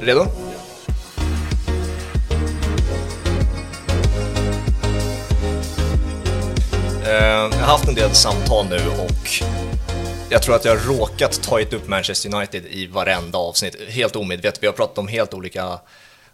Redo? Eh, jag har haft en del samtal nu och jag tror att jag har råkat ta upp Manchester United i varenda avsnitt. Helt omedvetet. Vi har pratat om helt olika,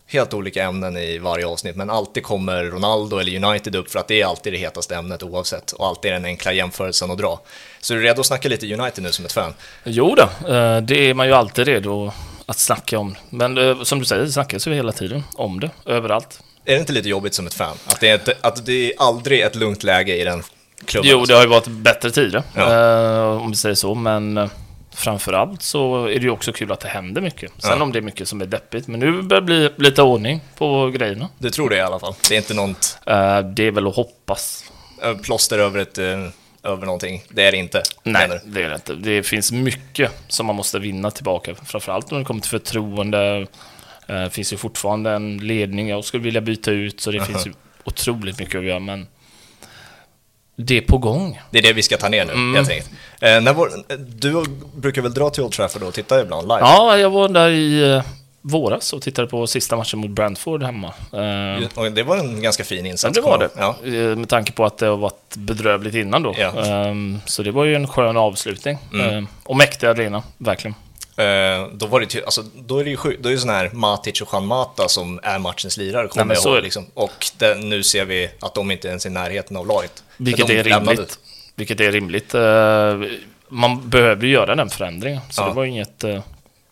helt olika ämnen i varje avsnitt, men alltid kommer Ronaldo eller United upp för att det är alltid det hetaste ämnet oavsett och alltid den enkla jämförelsen att dra. Så är du redo att snacka lite United nu som ett fan? Jo då, eh, det är man ju alltid redo att snacka om. Men eh, som du säger, det snackas ju hela tiden om det, överallt. Är det inte lite jobbigt som ett fan? Att det är, ett, att det är aldrig ett lugnt läge i den klubben? Jo, det har ju varit bättre tider, Ja. eh, om vi säger så, men eh, framförallt så är det ju också kul att det händer mycket. Sen Ja. om det är mycket som är deppigt, men nu börjar det bli lite ordning på grejerna. Du tror det i alla fall? Det är inte något Eh, Det är väl att hoppas. eh, plåster över, ett, eh, över någonting? Det är det inte? Nej, menar det är det inte. Det finns mycket som man måste vinna tillbaka. Framförallt när det kommer till förtroende. Det finns ju fortfarande en ledning jag skulle vilja byta ut, så det Aha. finns ju otroligt mycket att göra, men det är på gång. Det är det vi ska ta ner nu, Mm. helt enkelt. Eh, när var, du brukar väl dra till Old Trafford och titta ibland live? Ja, jag var där i eh, våras och tittade på sista matchen mot Brentford hemma. Eh, Och det var en ganska fin Ja, insats. det var det. Ja. Eh, Med tanke på att det har varit bedrövligt innan då. Ja. Ehm, Så det var ju en skön avslutning. Mm. Och mäktig arena, verkligen. Eh, då, var det, alltså, då är det ju sjukt, då är det sån här Matic och Juan Mata som är matchens lirare, kommer jag ihåg. Liksom. Och det, nu ser vi att de inte ens är i närheten av laget. Vilket är lämnade. rimligt. Vilket är rimligt. Eh, Man behövde ju göra den förändringen. Så Ja. det var inget, eh,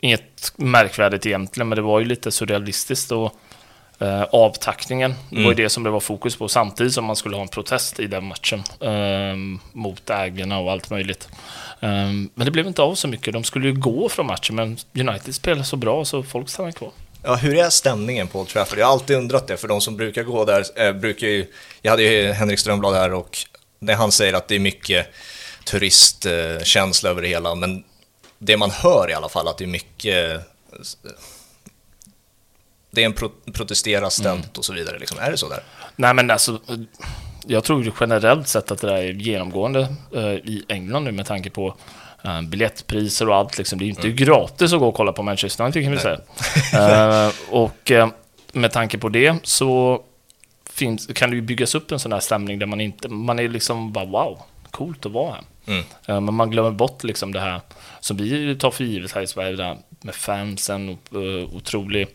inget märkvärdigt egentligen, men det var ju lite surrealistiskt. Och, eh, avtackningen, det var ju Mm. det som det var fokus på, samtidigt som man skulle ha en protest i den matchen eh, mot ägarna och allt möjligt. Eh, men det blev inte av så mycket. De skulle ju gå från matchen, men United spelade så bra så folk stannade kvar. Ja, hur är stämningen på Old Trafford? Jag har alltid undrat det, för de som brukar gå där, eh, brukar ju, jag hade ju Henrik Strömblad här och när han säger att det är mycket turistkänsla över det hela, men det man hör i alla fall att det är mycket, det är en pro protestera ständigt och så vidare, liksom. är det så där? Nej men alltså, jag tror generellt sett att det där är genomgående eh, i England nu med tanke på eh, biljettpriser och allt. Liksom. Det är ju inte gratis att gå och kolla på Manchester United kan vi säga. Eh, och eh, med tanke på det så finns, kan det ju byggas upp en sån här stämning där man inte, man är liksom bara wow, coolt att vara här. Mm. Eh, Men man glömmer bort liksom det här som vi tar för givet här i Sverige, det här med fansen och uh, otrolig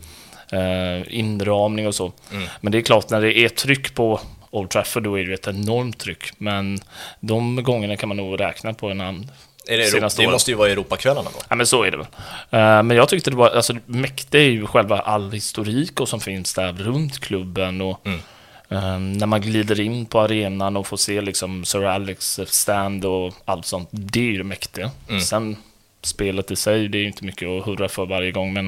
eh, inramning och så. Mm. Men det är klart, när det är tryck på Old Trafford, då är det ett enormt tryck. Men de gångerna kan man nog räkna på en hand. Är det, Senaste det måste ju vara Europakvällarna då? Ja, men så är det väl. Eh, men jag tyckte det var, alltså mäktigt är ju själva all historik och som finns där runt klubben och Mm. Eh, när man glider in på arenan och får se liksom Sir Alex stand och allt sånt. Det är ju det mäktiga. Mm. Sen spelet i sig, det är ju inte mycket att hurra för varje gång, men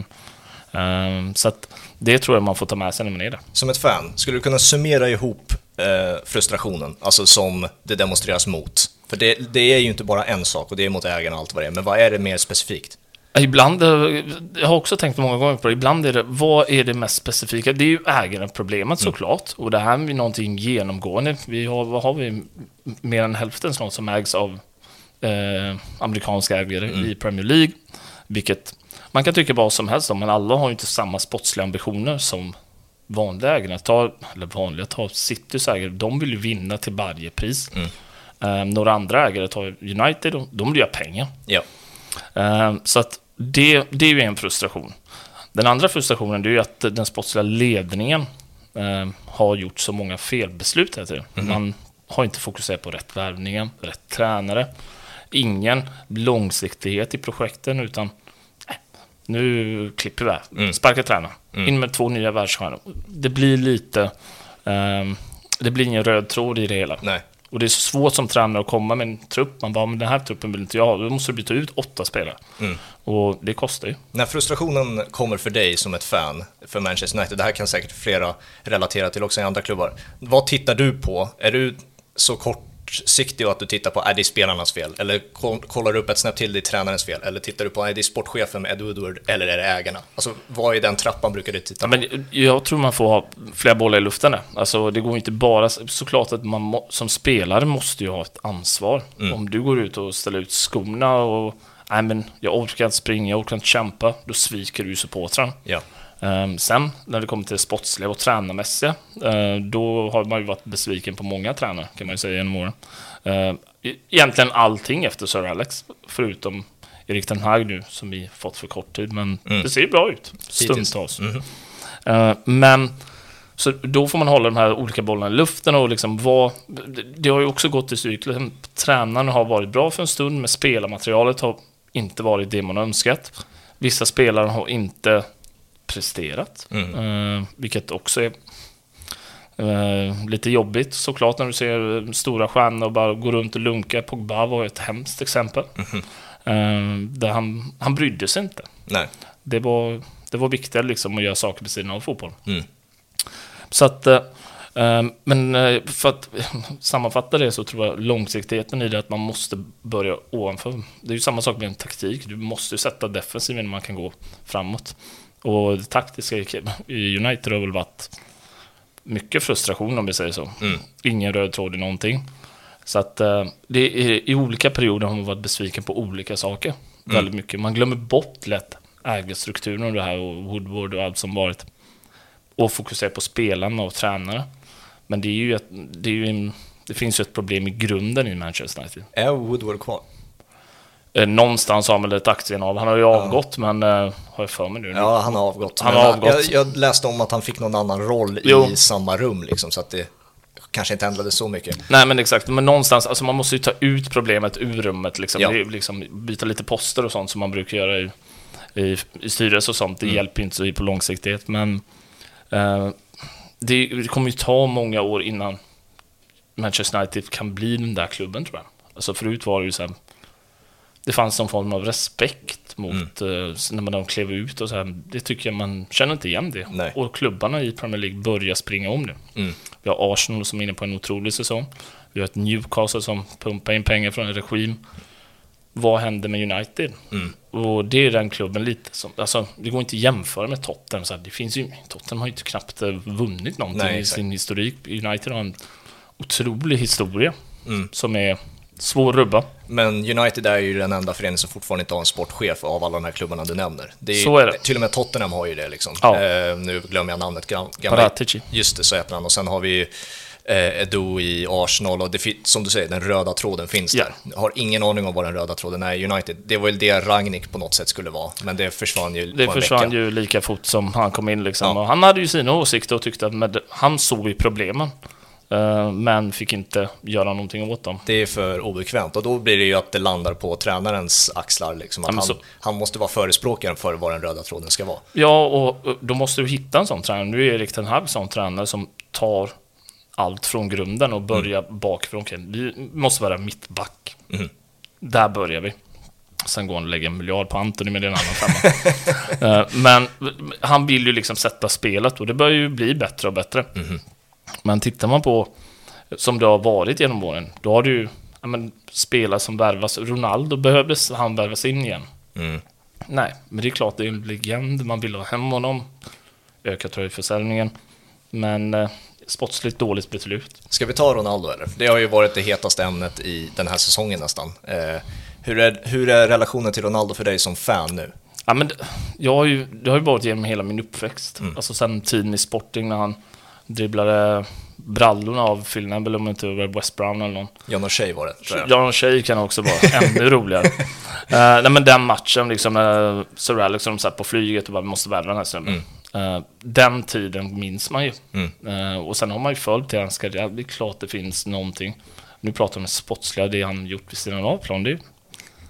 eh, så att det tror jag man får ta med sig när man är där. Som ett fan, skulle du kunna summera ihop eh, frustrationen, alltså som det demonstreras mot? För det, det är ju inte bara en sak och det är mot ägarna och allt vad det är, men vad är det mer specifikt? Ibland, eh, jag har också tänkt många gånger på det, ibland är det, vad är det mest specifika? Det är ju ägarproblemet såklart, och det här är någonting genomgående. Vi har, vad har vi, mer än hälften snart som ägs av eh, amerikanska ägare i Premier League, vilket man kan tycka vad som helst om, men alla har ju inte samma sportsliga ambitioner som vanliga ägare. Ta, eller vanliga, ta Citys ägare, de vill ju vinna till varje pris. Mm. Eh, några andra ägare, ta United, de, de vill göra pengar. Ja. Eh, Så att det, det är ju en frustration. Den andra frustrationen är ju att den sportsliga ledningen eh, har gjort så många felbeslut tiden. Man har inte fokuserat på rätt värvningen, rätt tränare, ingen långsiktighet i projekten utan nej, nu klipper vi här. Mm. Sparka tränaren. Mm. In med två nya världsstjärnor. Det blir lite... ehm, det blir ingen röd tråd i det hela. Nej. Och det är så svårt som tränare att komma med en trupp. Man bara, men den här truppen vill inte jag ha. Då måste du byta ut åtta spelare. Mm. Och det kostar ju. När frustrationen kommer för dig som ett fan för Manchester United, det här kan säkert flera relatera till också i andra klubbar. Vad tittar du på? Är du så kortsiktig och att du tittar på, är det spelarnas fel? Eller ko- kollar du upp ett snäpp till, det är tränarens fel? Eller tittar du på, är det sportchefen med Ed Woodward eller är det ägarna? Alltså, vad i den trappan brukar du titta Ja, på? men jag tror man får ha flera bollar i luften där. Alltså, det går inte bara... Såklart att man må, som spelare måste ju ha ett ansvar. Mm. Om du går ut och ställer ut skorna och nej men jag orkar inte springa, jag orkar inte kämpa, då sviker du supportrarna. Ja. Um, sen när det kommer till det sportsliga och tränarmässiga, uh, då har man ju varit besviken på många tränare kan man ju säga genom åren. Uh, egentligen allting efter Sir Alex, förutom Erik Ten Hag nu som vi fått för kort tid, men mm. det ser bra ut stundtals. Mm. Uh, men så då får man hålla de här olika bollarna i luften och liksom vad... Det har ju också gått i cykler. Tränaren har varit bra för en stund, men spelarmaterialet har inte varit det man önskat. Vissa spelare har inte presterat, mm. uh, vilket också är uh, lite jobbigt såklart när du ser stora stjärnor bara gå runt och lunka. Pogba var ett hemskt exempel. Mm. Där han, han brydde sig inte. Nej. Det var, det var viktigare liksom att göra saker vid sidan av fotboll. Mm. Så att, eh, eh, men eh, för att sammanfatta det så tror jag långsiktigheten i det att man måste börja ovanför. Det är ju samma sak med en taktik. Du måste ju sätta defensiven innan man kan gå framåt. Och det taktiska i United har väl varit mycket frustration om vi säger så. Mm. Ingen röd tråd i någonting. Så att det är, i olika perioder har man varit besviken på olika saker. Mm. Väldigt mycket. Man glömmer bort lätt ägarstrukturen och det här och Woodward och allt som varit och fokusera på spelarna och tränare. Men det är ju, ett, det, är ju en, det finns ju ett problem i grunden i Manchester United. Är Woodward kvar? Eh, någonstans har väl ett aktieinnehav. Han har ju avgått, ja. men uh, har jag för mig nu. Ja, han har avgått. Han har avgått. Jag, jag, läste om att han fick någon annan roll jo. i samma rum, liksom, så att det kanske inte ändrade så mycket. Nej, men exakt. Men någonstans, alltså man måste ju ta ut problemet ur rummet, liksom. Ja. liksom byta lite poster och sånt som man brukar göra i, i, i styrelse och sånt. Det mm. hjälper ju inte så på långsiktighet, men Uh, det, det, kommer ju ta många år innan Manchester United kan bli den där klubben tror jag. Alltså förut var det ju så här, det fanns någon form av respekt mot mm. uh, när man klev ut och så här. Det tycker jag man känner inte igen det. Nej. Och klubbarna i Premier League börjar springa om det. Mm. Vi har Arsenal som är inne på en otrolig säsong. Vi har ett Newcastle som pumpar in pengar från en regim vad händer med United? Mm. Och det är den klubben lite som, alltså det går inte att jämföra med Tottenham. Så det finns ju, Tottenham har ju inte knappt eh, vunnit någonting Nej, i sin historik. United har en otrolig historia mm. som är svår rubba. Men United är ju den enda föreningen som fortfarande inte har en sportchef av alla de här klubbarna du nämner. Är, så är det. Till och med Tottenham har ju det liksom. Ja. Eh, nu glömmer jag namnet. Gamla, Paratici. Just det, så heter han. Och sen har vi ju eh, Edo i Arsenal och det, som du säger, den röda tråden finns yeah. där. Jag har ingen aning om vad den röda tråden är i United. Det var väl det Ragnik på något sätt skulle vara, men det försvann ju Det försvann ju lika fort som han kom in liksom. Ja. Och han hade ju sina åsikter och tyckte att med, han såg ju problemen. Uh, men fick inte göra någonting åt dem. Det är för obekvämt och då blir det ju att det landar på tränarens axlar. Liksom, att han, han, måste vara förespråkaren för vad den röda tråden ska vara. Ja, och då måste du hitta en sån tränare. Nu är Erik Ten Hag sån tränare som tar allt från grunden och börja mm. bakifrån. Vi måste vara mittback. Mm. Där börjar vi. Sen går han och lägger en miljard på Antoni med den annan femma. Eh, men han vill ju liksom sätta spelet och det börjar ju bli bättre och bättre. Mm. Men tittar man på som det har varit genom åren, då har du ja, men, spelare som värvas. Ronaldo behövdes han värvas in igen. Mm. Nej, men det är klart det är en legend. Man vill ha hem honom. Öka tröjförsäljningen. Men eh, sportsligt dåligt beslut. Ska vi ta Ronaldo eller? Det har ju varit det hetaste ämnet i den här säsongen nästan. Eh, hur, är, hur är relationen till Ronaldo för dig som fan nu? Ja, men jag har ju, det har ju varit genom hela min uppväxt. Mm. Alltså sen tiden i Sporting när han dribblade brallorna av Phil Neville om inte var West Brown eller någon. John O'Shea var det. John O'Shea kan också vara ännu roligare. uh, nej men den matchen, liksom när Sir Alex och de satt på flyget och bara, vi måste värva den här snubben. Mm. Uh, den tiden minns man ju. Mm. Uh, och sen har man ju följt till hans karriär. Det är klart det finns någonting. Nu pratar vi om det sportsliga, det han gjort vid sidan av plan. Det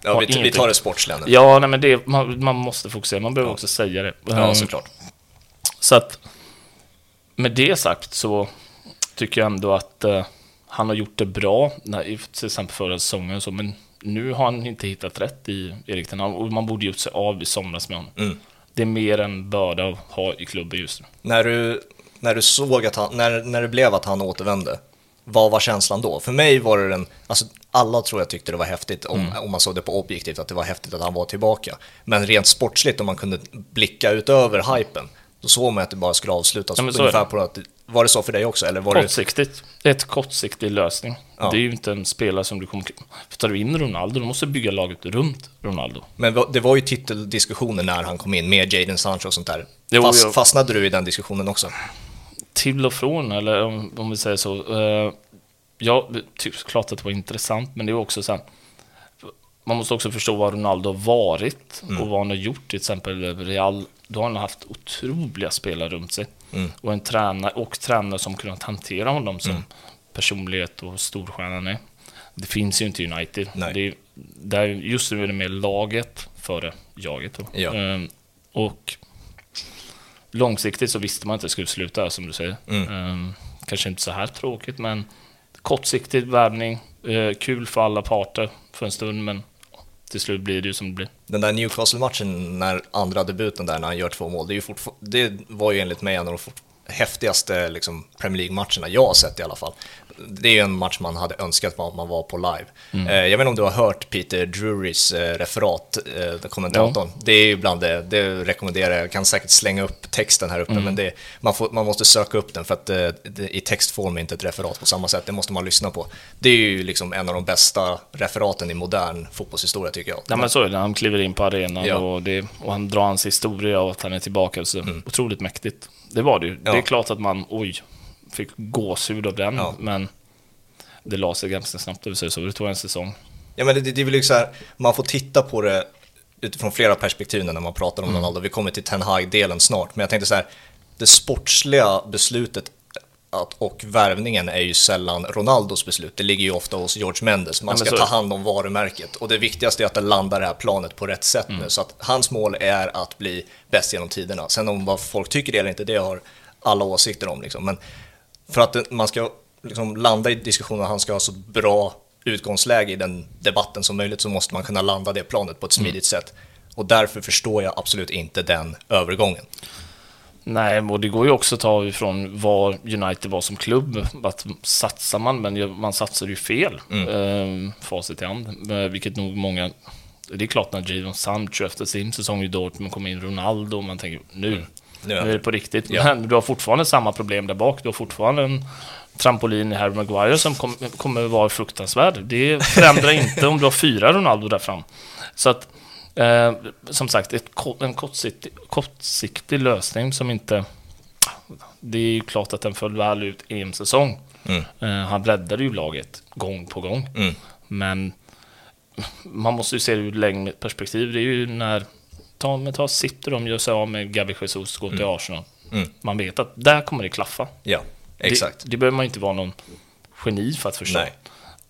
ja, vi, vi, tar det sportsliga nu. Ja, nej, men det, man, man måste fokusera. Man behöver ja. också säga det. Ja, såklart. Så att med det sagt så tycker jag ändå att uh, han har gjort det bra, när, till exempel förra säsongen. Så, men nu har han inte hittat rätt i Erik Ten och man borde gjort sig av i somras med honom. Mm det är mer en börda att ha i klubben just nu. När du, när du såg att han, när, när det blev att han återvände, vad var känslan då? För mig var det den, alltså alla tror jag tyckte det var häftigt om, mm. om man såg det på objektivt, att det var häftigt att han var tillbaka. Men rent sportsligt, om man kunde blicka utöver hypen, då såg man att det bara skulle avslutas ja, ungefär på att var det så för dig också? Eller var. Kortsiktigt. Det ett kortsiktig lösning. Ja. Det är ju inte en spelare som du kommer... För tar du in Ronaldo, då måste du bygga laget runt Ronaldo. Men det var ju titeldiskussioner när han kom in med Jadon Sancho och sånt där. Jo, Fast, jo. Fastnade du i den diskussionen också? Till och från, eller om, om vi säger så. Eh, ja, ty- klart att det var intressant, men det är också så här... Man måste också förstå vad Ronaldo har varit Mm. och vad han har gjort. Till exempel Real, då har han haft otroliga spelare runt sig. Mm. Och en tränare, och tränare som kunnat hantera honom som Mm. personlighet och storstjärnan är. Det finns ju inte i United. Nej. Det är, där, just nu är det mer laget före jaget. Ja. Ehm, och långsiktigt så visste man inte att det skulle sluta, som du säger. Mm. Ehm, kanske inte så här tråkigt, men kortsiktig värvning. Eh, kul för alla parter för en stund, men till slut blir det ju som det blir. Den där Newcastle-matchen, när andra debuten där, när han gör två mål, det, är ju fortfar- det var ju enligt mig en av de häftigaste liksom, Premier League-matcherna jag har sett i alla fall. Det är ju en match man hade önskat att man var på live. Mm. Eh, jag vet inte om du har hört Peter Drurys eh, referat, eh, kommentatorn. Det är ju bland det, det rekommenderar jag. Jag kan säkert slänga upp texten här uppe, Mm. men det, man, får, man måste söka upp den för att det, i textform är inte ett referat på samma sätt. Det måste man lyssna på. Det är ju liksom en av de bästa referaten i modern fotbollshistoria tycker jag. Ja, men så är det. Han kliver in på arenan Ja. och, det, och han drar hans historia och att han är tillbaka. Så Otroligt mäktigt. Det var det ju. Mm. Ja. Det är klart att man, oj, fick gåshud av den, Ja. men det la sig ganska snabbt, det vill säga så. Det tog en säsong. Ja, men det, det är väl liksom så här, man får titta på det utifrån flera perspektiv när man pratar om Ronaldo. Vi kommer till Ten Hag-delen snart, men jag tänkte så här, det sportsliga beslutet att, och värvningen är ju sällan Ronaldos beslut. Det ligger ju ofta hos George Mendes. Man Ja, ska ta det. hand om varumärket. Och det viktigaste är att det landar det här planet på rätt sätt nu. Så att hans mål är att bli bäst genom tiderna. Sen om vad folk tycker det eller inte, det har alla åsikter om. Liksom. Men för att man ska liksom landa i diskussionen han ska ha så bra utgångsläge i den debatten som möjligt så måste man kunna landa det planet på ett smidigt sätt. Och därför förstår jag absolut inte den övergången. Nej, och det går ju också att ta ifrån vad United var som klubb. Att satsar man, men man satsar ju fel. Mm. Eh, facit i hand. Eh, vilket nog många... Det är klart när Jadon Sancho efter sin säsong i Dortmund kom in Ronaldo och man tänker nu, Nu nu är det på riktigt. Ja. Men du har fortfarande samma problem där bak. Du har fortfarande en trampolin i Harry Maguire som kom, kommer vara fruktansvärd. Det förändrar inte om du har fyra Ronaldo där fram. Så att, eh, som sagt, ett, en kortsiktig, kortsiktig lösning som inte... Det är ju klart att den föll väl ut i en säsong. Mm. Eh, han räddade ju laget gång på gång. Mm. Men man måste ju se det ur ett längre perspektiv. Det är ju när ta, men ta City, de gör sig av med Gavi Jesus, går till Arsenal. Mm. Man vet att där kommer det klaffa. Ja, exakt. Det, det behöver man inte vara någon geni för att förstå. Nej.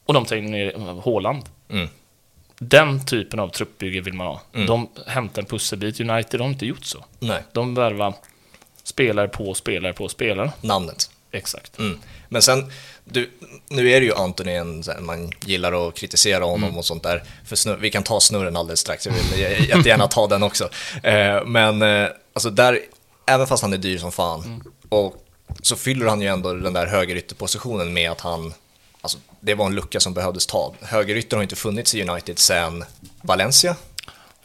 Och de tar in ner Haaland. Mm. Den typen av truppbygge vill man ha. Mm. De hämtar en pusselbit. United har inte gjort så. Nej, De värvar spelare på spelare på spelare. namnet. Exakt. Mm. Men sen, du, nu är det ju Anthony, en, man gillar att kritisera honom Mm. och sånt där. För snurr, vi kan ta snurren alldeles strax, jag vill jättegärna ta den också. Eh, men eh, alltså där, även fast han är dyr som fan, Mm. och så fyller han ju ändå den där högerytterpositionen med att han, alltså det var en lucka som behövdes ta. Högerytter har inte funnits i United sedan Valencia,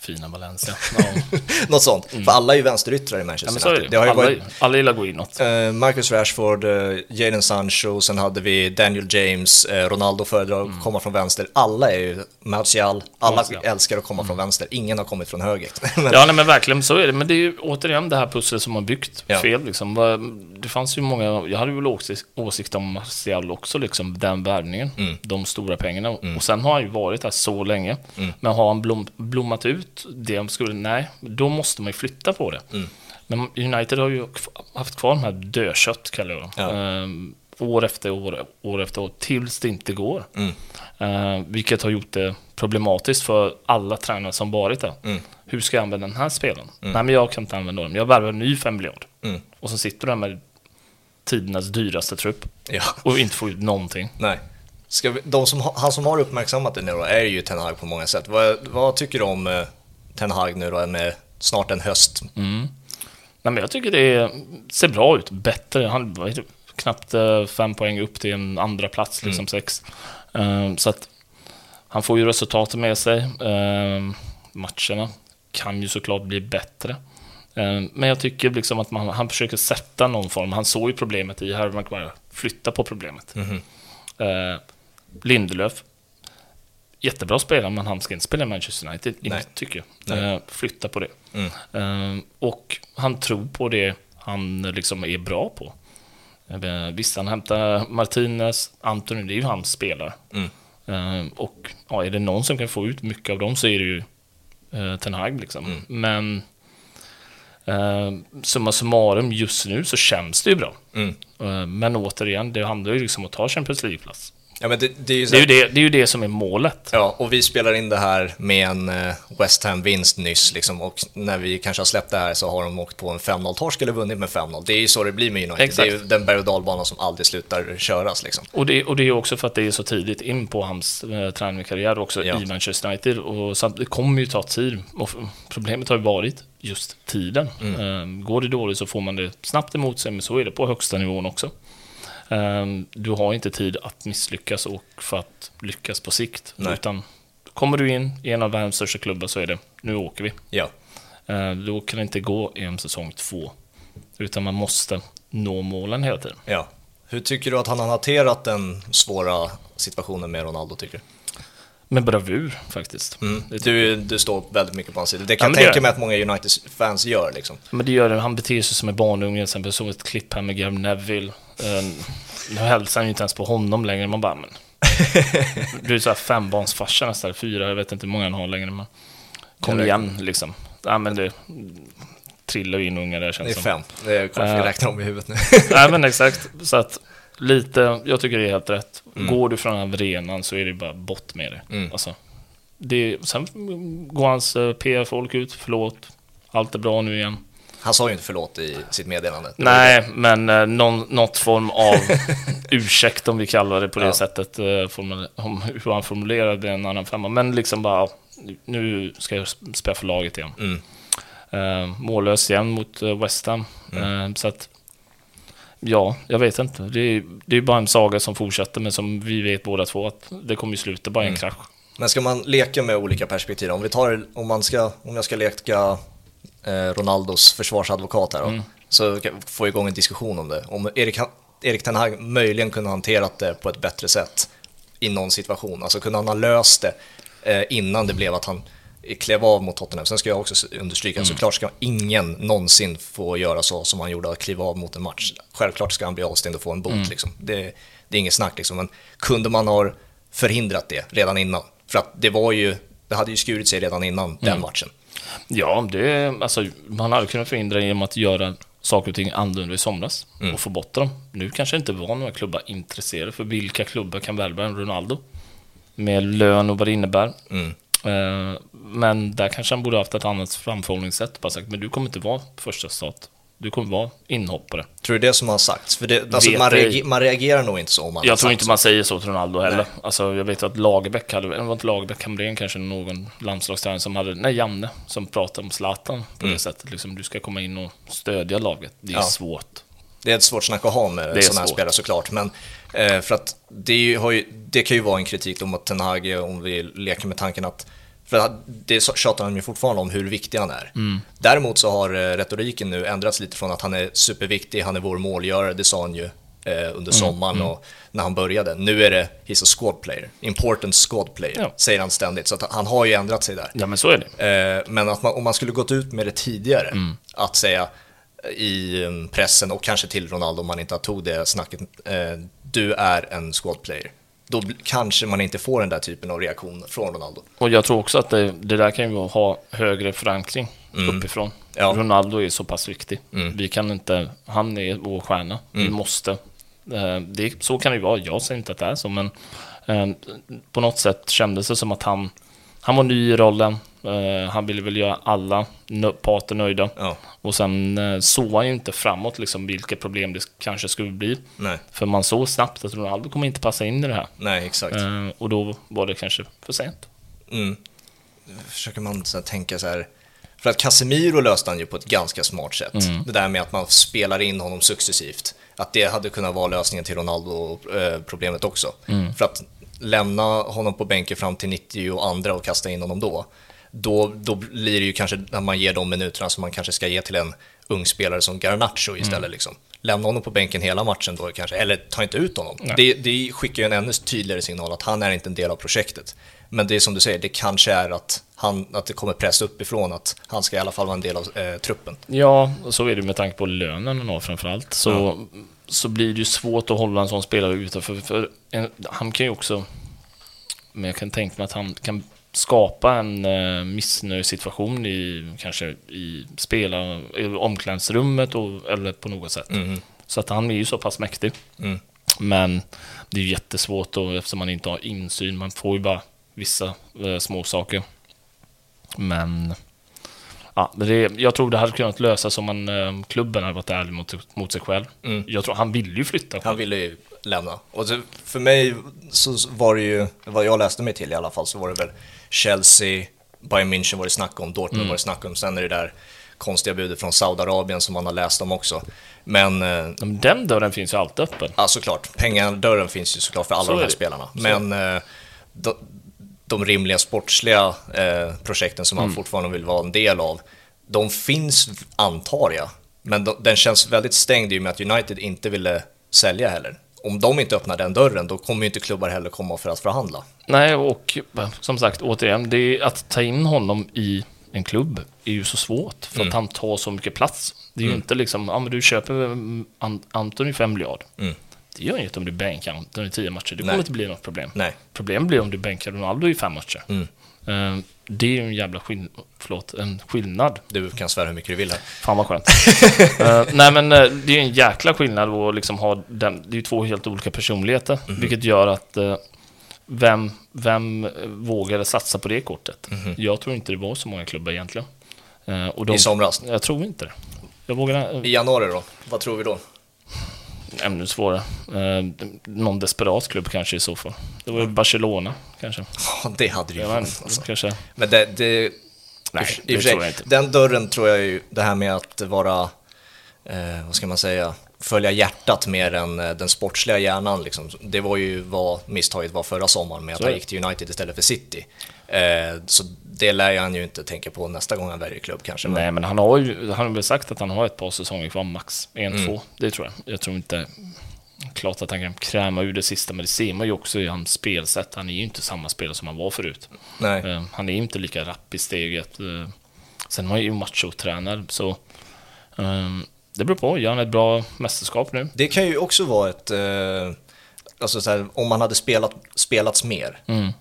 Fina Valencia. Ja. något sånt. För alla är ju vänsteryttrar i ja, Manchester United. det. Det har alla, varit alla gillar gå inåt. Eh, Marcus Rashford, uh, Jadon Sancho, sen hade vi Daniel James, eh, Ronaldo föredrar att komma från vänster. Alla är ju Martial, alla Martial. älskar att komma från vänster. Ingen har kommit från höger. Men, Ja, nej, men verkligen så är det. Men det är ju återigen det här pusslet som har byggt Ja. fel. Liksom. Det fanns ju många, jag hade väl åsikt, åsikt om Martial också, liksom, den värvningen. Mm. De stora pengarna. Och sen har han ju varit här så länge. Mm. Men har han blom, blommat ut det de skulle, nej, då måste man ju flytta på det. Mm. Men United har ju haft kvar de här dödkött, kallar jag dem. Ja. Ehm, år efter år, år efter år, tills det inte går. Mm. Ehm, vilket har gjort det problematiskt för alla tränare som varit där. Mm. Hur ska jag använda den här spelaren? Nej, men jag kan inte använda dem. Jag värvar en ny 5 miljard. Mm. Och så sitter du där med tidernas dyraste trupp Ja, och inte får ut någonting. nej. Ska vi, de som, ha- han som har uppmärksammat det nu då är ju Ten Hag på många sätt. Vad, vad tycker du om eh, Ten Hag nu då med snart en höst? Mm. Nej, men jag tycker det ser bra ut. Bättre. Han det? knappt eh, fem poäng upp till en andra plats, liksom sex. Ehm, så att han får ju resultaten med sig. Ehm, matcherna kan ju såklart bli bättre. Eh, Men jag tycker liksom att man, han försöker sätta någon form. Han såg ju problemet i Harry Maguire. Flytta på problemet. Eh, Lindelöf. Jättebra spelare, men han ska inte spela i Manchester United, Nej. inte, tycker jag. Nej. Eh, flytta på det. Mm. Eh, och han tror på det han liksom är bra på. Eh, Visst, han hämtar Martinez, Anthony, det är ju hans spelare. Mm. Eh, och ja, är det någon som kan få ut mycket av dem så är det ju eh, Ten Hag liksom. Mm. Men eh, summa summarum, just nu så känns det ju bra. Mm. Eh, men återigen, det handlar ju liksom om att ta Champions League-plats. Ja, men det, det är ju så Det är, ju det, det är ju det som är målet. Ja, och vi spelar in det här med en eh, West Ham-vinst nyss, liksom, och när vi kanske har släppt det här så har de åkt på en 5-0-torsk eller vunnit med 5-0. Det är ju så det blir med United. Exakt. Det är ju den berg och dalbanan som aldrig slutar köras. Liksom. Och det, och det är också för att det är så tidigt in på hans eh, tränarkarriär också Ja. i Manchester United. Och så att det kommer ju ta tid. Och problemet har ju varit just tiden. Eh, går det dåligt så får man det snabbt emot sig, men så är det på högsta nivån också. Eh, du har inte tid att misslyckas och för att lyckas på sikt. Nej. Utan kommer du in i en av världens största klubbar så är det, nu åker vi. Ja. Eh, då kan det inte gå en säsong två. Utan man måste nå målen hela tiden. ja. Hur tycker du att han har hanterat den svåra situationen med Ronaldo, tycker du? Med bravur faktiskt. Mm. Du, du står väldigt mycket på hans sida. Det Ja, kan men jag tänka mig att många United-fans gör. Liksom. Men det gör det. Han beter sig som en barnunge. Till exempel såg ett klipp här med Gary Neville. Eh, Nu hälsar han ju inte ens på honom längre. Man bara, men... Du är så här fembarnsfarsa nästan, fyra, jag vet inte hur många han har längre. Men kom Jag igen liksom. Ja, men det trillar ju in unga där Det känns är som. fem. Det kommer vi Ja. räkna om i huvudet nu. Nej men exakt. Så att lite, jag tycker det är helt rätt. Mm. Går du från arenan så är det bara bort med det. Mm. Alltså, det sen går hans eh, PR-folk ut, förlåt, allt är bra nu igen. Han sa ju inte förlåt i sitt meddelande. Nej, men eh, någon, något form av ursäkt om vi kallar det på det Ja. sättet. Eh, formule- om hur han formulerade en annan femma. Men liksom bara, nu ska jag spela för laget igen. Mm. Eh, mållös igen mot eh, West Ham. Mm. Eh, så att, ja, jag vet inte. Det är, det är bara en saga som fortsätter, men som vi vet båda två att det kommer ju sluta bara i en Mm. krasch. Men ska man leka med olika perspektiv? Om vi tar, om man ska, om jag ska leka Ronaldos försvarsadvokat här då, Mm. så få igång en diskussion om det. Om Erik, Erik Ten Hag möjligen kunde ha hanterat det på ett bättre sätt i någon situation. Alltså kunde han ha löst det eh, innan det blev att han klev av mot Tottenham. Sen ska jag också understryka, Mm. såklart ska ingen någonsin få göra så som han gjorde, att kliva av mot en match. Självklart ska han bli avstängd och få en bot. Mm. Liksom. Det, det är inget snack, liksom. men kunde man ha förhindrat det redan innan? För att det var ju, det hade ju skurit sig redan innan den Mm. matchen. Ja, det, alltså, man hade kunnat förhindra genom att göra saker och ting annorlunda i somras Mm. och få bort dem. Nu kanske inte var några klubbar intresserade, för vilka klubbar kan värva en Ronaldo? Med lön och vad det innebär. Mm. Eh, Men där kanske han borde haft ett annat framförhållningssätt. Bara sagt, men du kommer inte vara första start. Du kommer vara inhoppare. Tror du det som har sagts? För det, alltså, man, ej. reagerar, man reagerar nog inte så om man Jag tror inte man säger så till Ronaldo heller. Nej. Alltså, jag vet att Lagerbäck hade, det var inte Lagerbäck, Hamrén kanske, någon landslagstränare som hade, nej Janne, som pratade om Zlatan på Mm. det sättet. Liksom, du ska komma in och stödja laget. Det är Ja. svårt. Det är ett svårt snack att ha med är sådana här svårt. spelare såklart. Men eh, för att det, ju, ju, det kan ju vara en kritik om att Ten Hag, om vi leker med tanken att för det tjatar han ju fortfarande om hur viktig han är. Mm. Däremot så har eh, retoriken nu ändrats lite från att han är superviktig, han är vår målgörare, det sa han ju eh, Mm. under sommaren och när han började. Nu är det he's a squad player, important squad player, Ja. säger han ständigt. Så han har ju ändrat sig där. Ja, men så är det. Eh, Men att man, om man skulle gått ut med det tidigare, Mm. att säga i um, pressen och kanske till Ronaldo om man inte tog det snacket, eh, du är en squad player. Då kanske man inte får den där typen av reaktion från Ronaldo. Och jag tror också att det, det där kan ju ha högre förankring uppifrån. Mm. Ja. Ronaldo är så pass viktig. Mm. Vi kan inte, han är vår stjärna. Vi Mm. måste. Eh, det, så kan det ju vara. Jag säger inte att det är så, men eh, på något sätt kändes det som att han, han var ny i rollen. Eh, han ville väl göra alla nö- parter nöjda. Ja, Och sen eh, såg han ju inte framåt liksom, vilka problem det kanske skulle bli. nej, För man såg snabbt att Ronaldo kommer inte passa in i det här. nej exakt. Eh, och då var det kanske för sent. Mm. Försöker man så här, tänka så här, för att Casemiro löste han ju på ett ganska smart sätt. Mm. Det där med att man spelar in honom successivt. Att det hade kunnat vara lösningen till Ronaldo-problemet också. Mm. För att lämna honom på bänken fram till 90 och andra och kasta in honom då. Då, då blir det ju kanske när man ger de minuterna som man kanske ska ge till en ung spelare som Garnacho istället. Mm. Liksom. Lämna honom på bänken hela matchen då kanske, eller ta inte ut honom. Det, det skickar ju en ännu tydligare signal att han är inte en del av projektet. Men det är som du säger, det kanske är att, han, att det kommer press uppifrån, att han ska i alla fall vara en del av eh, truppen. Ja, så är det med tanke på lönen han har framförallt. Så, så blir det ju svårt att hålla en sån spelare utanför. För en, han kan ju också... Men jag kan tänka mig att han kan skapa en eh, missnöjessituation i kanske i spela, i omklädningsrummet och, eller på något sätt. Så att han är ju så pass mäktig. Mm. Men det är ju jättesvårt då eftersom man inte har insyn. Man får ju bara vissa eh, små saker. Men ja, det, jag tror det hade kunnat lösas om man, eh, klubben hade varit ärlig mot, mot sig själv. Jag tror han ville ju flytta. Han ville ju lämna. Och för mig så var det ju, vad jag läste mig till i alla fall, så var det väl Chelsea, Bayern München var det snack om, Dortmund var det snack om, sen är det där konstiga budet från Saudiarabien som man har läst om också. Men, eh, Den dörren finns ju alltid öppen. ja såklart, pengadörren finns ju såklart för alla Så de är här spelarna. Så. Men eh, de, de rimliga sportsliga eh, projekten som man Mm. fortfarande vill vara en del av, de finns antar jag. Men de, den känns väldigt stängd i och med att United inte ville sälja heller. Om de inte öppnar den dörren, då kommer ju inte klubbar heller komma för att förhandla. Nej, och som sagt, återigen, det är att ta in honom i en klubb är ju så svårt. För att han tar så mycket plats. Det är ju inte liksom, ja men du köper mm, An- Antoni 5 miljard. Mm. Det gör inget om du bänkar Antoni i 10 matcher. Det kommer inte bli något problem. Nej. Problem blir om du bänkar Ronaldo i fem matcher. Mm. Eh, Det är ju en jävla skill- förlåt, en skillnad. Du kan svära hur mycket du vill här. Fan vad skönt. Eh, nej men eh, det är ju en jäkla skillnad att liksom ha den, det är ju två helt olika personligheter. Mhm. Vilket gör att eh, vem, vem vågade satsa på det kortet? Jag tror inte det var så många klubbar egentligen. Och de. I somras. Jag tror inte det. Jag vågar... I januari då? Vad tror vi då? Ännu svårare. Eh, någon desperat klubb kanske i så fall. Det var ju Barcelona kanske. Ja, det hade det ju varit. Alltså. kanske. Men det, det, Nej, det i för sig, tror jag inte. den dörren tror jag ju, det här med att vara, eh, vad ska man säga, följa hjärtat mer än eh, den sportsliga hjärnan. Liksom. Det var ju vad misstaget var förra sommaren med att han det. gick till United istället för City. Eh, så det lär han ju inte tänka på nästa gång han väljer klubb kanske. Nej, men han har ju han har väl sagt att han har ett par säsonger kvar, max. En, Mm. två. Det tror jag. Jag tror inte... Klart att han kan kräma ur det sista, men det ser man ju också i hans spelsätt. Han är ju inte samma spelare som han var förut. nej. Eh, Han är ju inte lika rapp i steget. Eh, Sen var han ju machotränare, så... eh, Det beror på. Gör han ett bra mästerskap nu? Det kan ju också vara ett, alltså så här, om man hade spelat, spelats mer, Mm.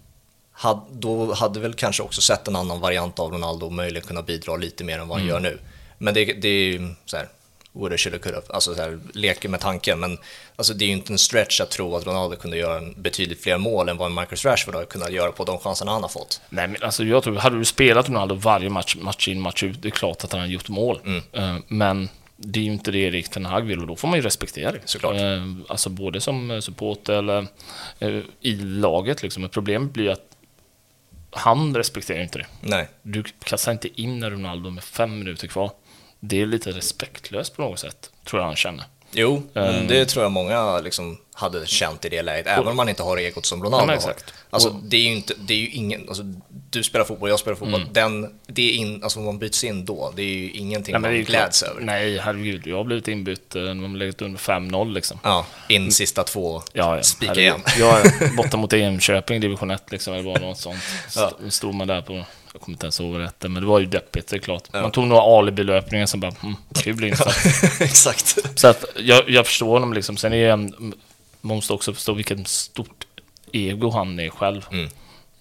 Had, då hade väl kanske också sett en annan variant av Ronaldo och möjligen kunna bidra lite mer än vad han Mm. gör nu. Men det, det är ju så här, woulda, shoulda, coulda, alltså så här, leker med tanken. Men alltså, det är ju inte en stretch att tro att Ronaldo kunde göra en betydligt fler mål än vad Marcus Rashford har kunnat göra på de chanserna han har fått. Nej, men alltså jag tror, hade du spelat Ronaldo varje match, match in, match ut, det är klart att han hade gjort mål. Mm. Eh, Men det är ju inte det Erik Ten Hag vill och då får man ju respektera det. Såklart. Eh, Alltså både som eh, supporter eller i laget liksom. Problemet blir att han respekterar inte det. Nej, Du kastar inte in Ronaldo med fem minuter kvar. Det är lite respektlöst på något sätt, tror jag han känner. Jo, Ehm. det tror jag många liksom hade känt i det läget, även om man inte har egot som Ronaldo Ja, men har. exakt. Alltså, Och- det är ju inte, det är ju ingen, alltså, du spelar fotboll, jag spelar fotboll, den, det är in, alltså man byts in då, det är ju ingenting Nej, man är gläds klart. över. Nej, herregud. Jag har blivit inbytt eh, när man legat under 5-0 liksom. Ja, in sista två, Ja, ja. spika igen. Är borta mot Enköping, division 1 liksom, eller bara något sånt. Ja. St- Stod man där på, jag kommer inte ens ihåg rätt, men det var ju deppigt, det är klart. Ja. Man tog några alibi-löpningar som bara, mm, kul insats. Exakt. Så att jag, jag förstår honom liksom. Sen är en, man måste också förstå vilket stort ego han är själv. Mm.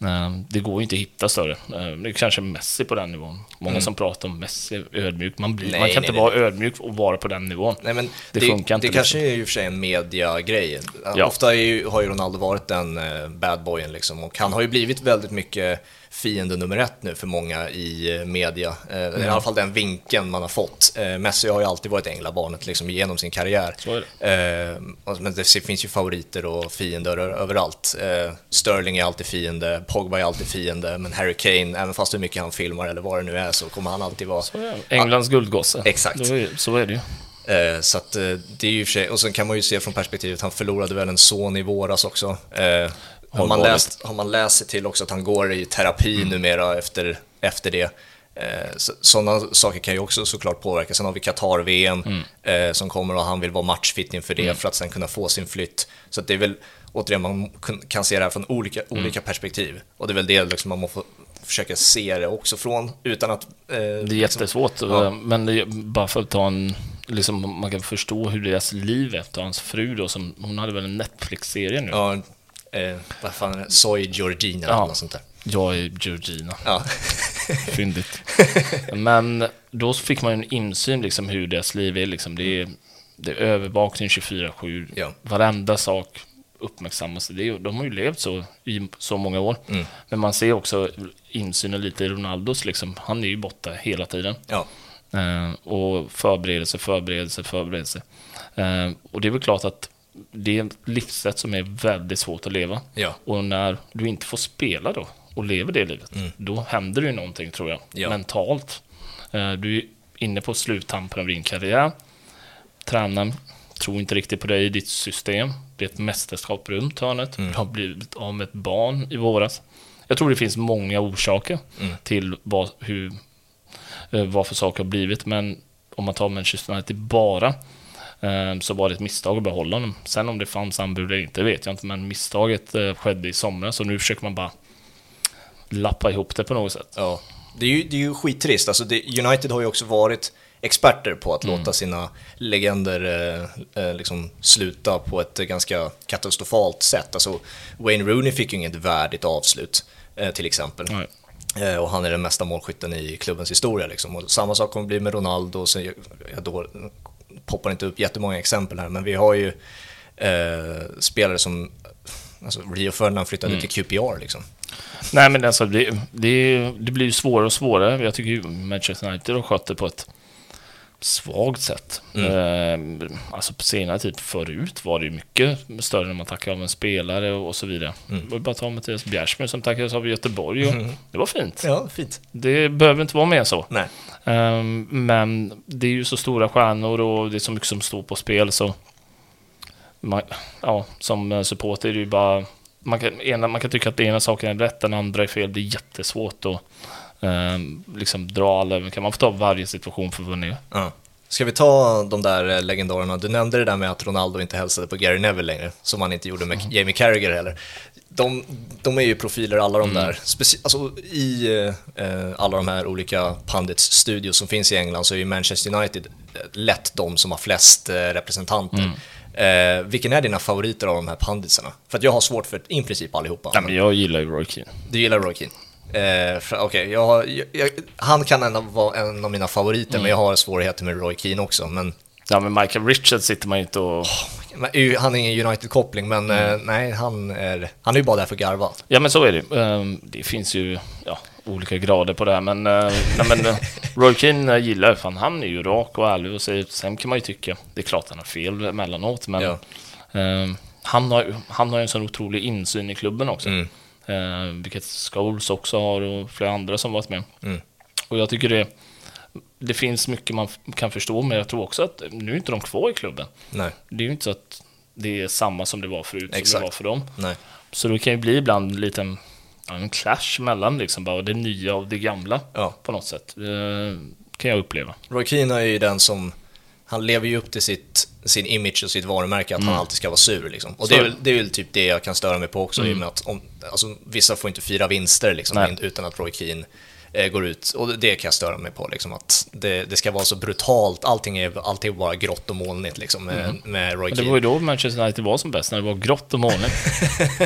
Eh, Det går ju inte att hitta större. Eh, Det är kanske Messi på den nivån. Många Mm. som pratar om Messi är ödmjuk. Man, blir, Nej, man kan nej, inte nej. vara ödmjuk och vara på den nivån. Nej, men Det det, funkar inte, Det kanske är i och för sig en mediagrej. Ja. Ofta är ju, har ju Ronaldo varit den eh, bad boyen liksom och han har ju blivit väldigt mycket fiende nummer ett nu för många i eh, media. Eh, I alla fall den vinkeln man har fått. Eh, Messi har ju alltid varit änglabarnet liksom genom sin karriär. Det. Men det finns ju favoriter och fiender överallt. Sterling är alltid fiende, Pogba är alltid fiende, men Harry Kane, även fast hur mycket han filmar eller vad det nu är så kommer han alltid vara. Englands guldgosse. Exakt. Är, så är det ju. Så att det är ju för sig, och sen kan man ju se från perspektivet, han förlorade väl en son i våras också. Har man, läst, har man läst sig till också att han går i terapi numera efter efter det. Eh, Sådana saker kan ju också såklart påverka. Sen har vi Qatar-VM Mm. eh, som kommer och han vill vara matchfit inför det för att sen kunna få sin flytt. Så det är väl, återigen, man kan se det här från olika, Mm. olika perspektiv. Och det är väl det liksom man måste försöka se det också från, utan att... Eh, Det är liksom- jättesvårt, Ja. eh, men det är bara för att ta en... Liksom, man kan förstå hur deras liv efter hans fru då, som, hon hade väl en Netflix-serie nu? Ja, eh, vad fan är det? Soy Georgina Ja. eller något sånt där. Jag är Georgina. Ja. Fyndigt. Men då fick man ju en insyn liksom hur deras liv är. Liksom. Det, är det är övervakning 24-7. Ja. Varenda sak uppmärksammas. Det de har ju levt så i så många år. Mm. Men man ser också insynen lite i Ronaldos. Liksom. Han är ju borta hela tiden. ja. Eh, och förberedelse, förberedelse, förberedelse. Eh, och det är väl klart att det är ett livssätt som är väldigt svårt att leva. Ja. Och när du inte får spela då och lever det livet, då händer det ju någonting tror jag, Mm. Ja. mentalt. Eh, Du är inne på sluttampen av din karriär. Tränaren tror inte riktigt på dig i ditt system. Det är ett mästerskap runt hörnet. Mm. Du har blivit av med ett barn i våras. Jag tror det finns många orsaker Mm. till vad, hur, eh, vad för saker har blivit, men om man tar Manchester United bara så var det ett misstag att behålla honom. Sen om det fanns anbud eller inte vet jag inte, men misstaget eh, skedde i somras och nu försöker man bara lappa ihop det på något sätt. Ja, det är ju, det är ju skittrist. Alltså det, United har ju också varit experter på att låta sina legender eh, eh, liksom sluta på ett ganska katastrofalt sätt. Alltså Wayne Rooney fick ju inget värdigt avslut, eh, till exempel. Nej. Eh, och han är den mesta målskytten i klubbens historia. Liksom. Och samma sak kommer bli med Ronaldo. Så jag, jag då poppar inte upp jättemånga exempel här, men vi har ju eh, spelare som Alltså Rio Ferdinand flyttade till QPR liksom. Nej, men alltså det, det, det blir ju svårare och svårare. Jag tycker ju Manchester United har skött det på ett svagt sätt. Eh, alltså på senare tid förut var det ju mycket större när man tackade av en spelare och så vidare. Mm. Det var bara att ta Mattias Bjärsmyr som tackades av i Göteborg och det var fint. Ja, fint. Det behöver inte vara mer så. Nej. Ehm, men det är ju så stora stjärnor och det är så mycket som står på spel så man, ja, som supporter är det ju bara man kan, ena, man kan tycka att den ena saken är rätt, den andra är fel. Det är jättesvårt att liksom dra alla. Kan man få ta varje situation för vad? Ja. Ska vi ta de där eh, legendarerna? Du nämnde det där med att Ronaldo inte hälsade på Gary Neville längre, som han inte gjorde med Jamie Carragher heller. De, de är ju profiler alla de där. Speci- alltså, I eh, alla de här olika Pundits studios som finns i England så är ju Manchester United eh, lätt de som har flest eh, representanter. Eh, vilken är dina favoriter av de här punditsarna? För att jag har svårt för i princip allihopa. Nej, men jag gillar ju Roy Keane. Du gillar Roy Keane? Eh, Okej, jag har- jag, jag, han kan ändå vara en av mina favoriter, men jag har svårigheter med Roy Keane också. Men, Ja, men Michael Richards sitter man ju inte och... ju- han är ingen United-koppling, men eh, nej, han är, han är ju bara där för att garva. Ja, men så är det. Ehm, Det finns ju ja, olika grader på det här, men, eh, nej, men eh, Roy Keane eh, gillar fan han är ju rak och ärlig och säger, sen kan man ju tycka, det är klart han har fel emellanåt, men Ja. ehm, han, har, ju- han har en sån otrolig insyn i klubben också. Mm. Eh, vilket Scholes också har och flera andra som varit med. Mm. Och jag tycker det, det finns mycket man kan förstå, men jag tror också att nu är inte de kvar i klubben. Nej, Det är ju inte så att det är samma som det var förut, som Exakt. det var för dem. nej. Så det kan ju bli ibland en, ja, en clash mellan liksom bara det nya och det gamla Ja. på något sätt. Eh, kan jag uppleva. Roy Keane är ju den som, han lever ju upp till sitt, sin image och sitt varumärke att han alltid ska vara sur liksom. Och det är, är väl, det är väl typ det jag kan störa mig på också, i och med att om, alltså, vissa får inte fira vinster liksom, utan att Roy Keane eh, går ut. Och det kan jag störa mig på, liksom, att det, det ska vara så brutalt, allting är alltid bara grått och molnigt liksom, med, med Roy Men det Keane. var ju då Manchester United var som bäst, när det var grått och molnigt.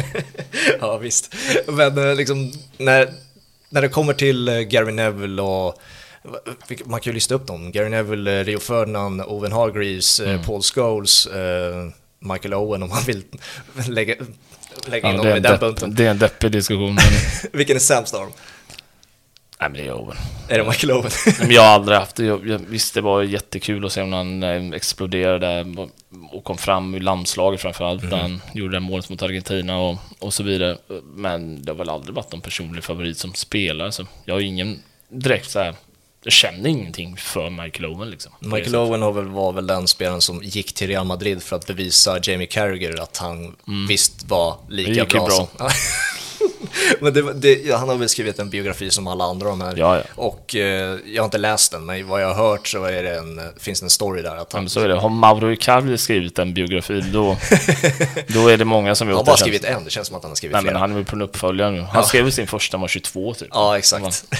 ja, visst. Men eh, liksom, när, när det kommer till eh, Gary Neville och man kan ju lista upp dem. Gary Neville, eh, Rio Ferdinand, Owen Hargreaves, eh, Paul Scholes, eh, Michael Owen om man vill lägga, lägga in Ja, är i en den bunten. det är en deppig diskussion. Men, Vilken är sämst av dem? nej, men det är Owen. Är det Michael Owen? Men jag har aldrig haft det. Jag, jag, visst, det var jättekul att se när han exploderade och kom fram ur landslaget framförallt. Mhm. Där han gjorde det målet mot Argentina och, och så vidare. Men det har väl aldrig varit någon personlig favorit som spelare. Så jag har ingen direkt så här... Jag känner ingenting för Michael Owen liksom. det Michael. Owen har väl, var väl den spelaren som gick till Real Madrid för att bevisa Jamie Carragher att han visst var Det lika bra, bra. som... men det, det, han har väl skrivit en biografi som alla andra de här. Ja, ja. Och eh, jag har inte läst den, men vad jag har hört så är det en, finns det en story där. Att Ja, han, men så är det. Har Mauro Icardi skrivit en biografi, då, då är det många som han har gjort bara det. känns- skrivit en, det känns som att han har skrivit Nej, men flera. han är väl på en uppföljare nu. Han skrev sin första var 22 typ. Ja, exakt.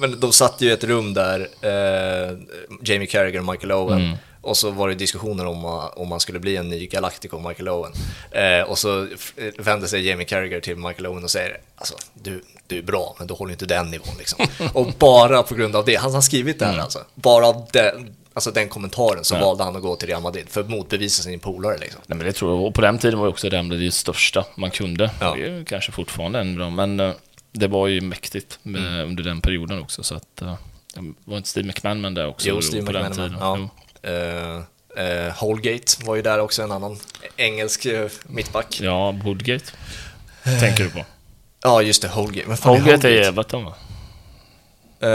Men de satt ju i ett rum där, eh, Jamie Carragher och Michael Owen, Mm. och så var det diskussioner om uh, om man skulle bli en ny Galactico, Michael Owen. Eh, och så f- vände sig Jamie Carragher till Michael Owen och säger, alltså, du, du är bra, men du håller inte den nivån liksom. och bara på grund av det, han har skrivit det här alltså, bara av den, alltså, den kommentaren så Mm. Ja. valde han att gå till Real Madrid för att motbevisa sin polare liksom. Nej, men det tror jag. Och på den tiden var ju också Real Madrid största man kunde. Ja. Det är kanske fortfarande än bra, men eh, det var ju mäktigt med, Mm. under den perioden också. Så att, det var inte Steve McManaman där också Jo, Steve på den ja. Eh, eh, Holgate var ju där också, en annan engelsk mittback. Ja, Woodgate tänker du på. Ja, just det, Holgate. Men fan är Holgate är i Everton va? Eh,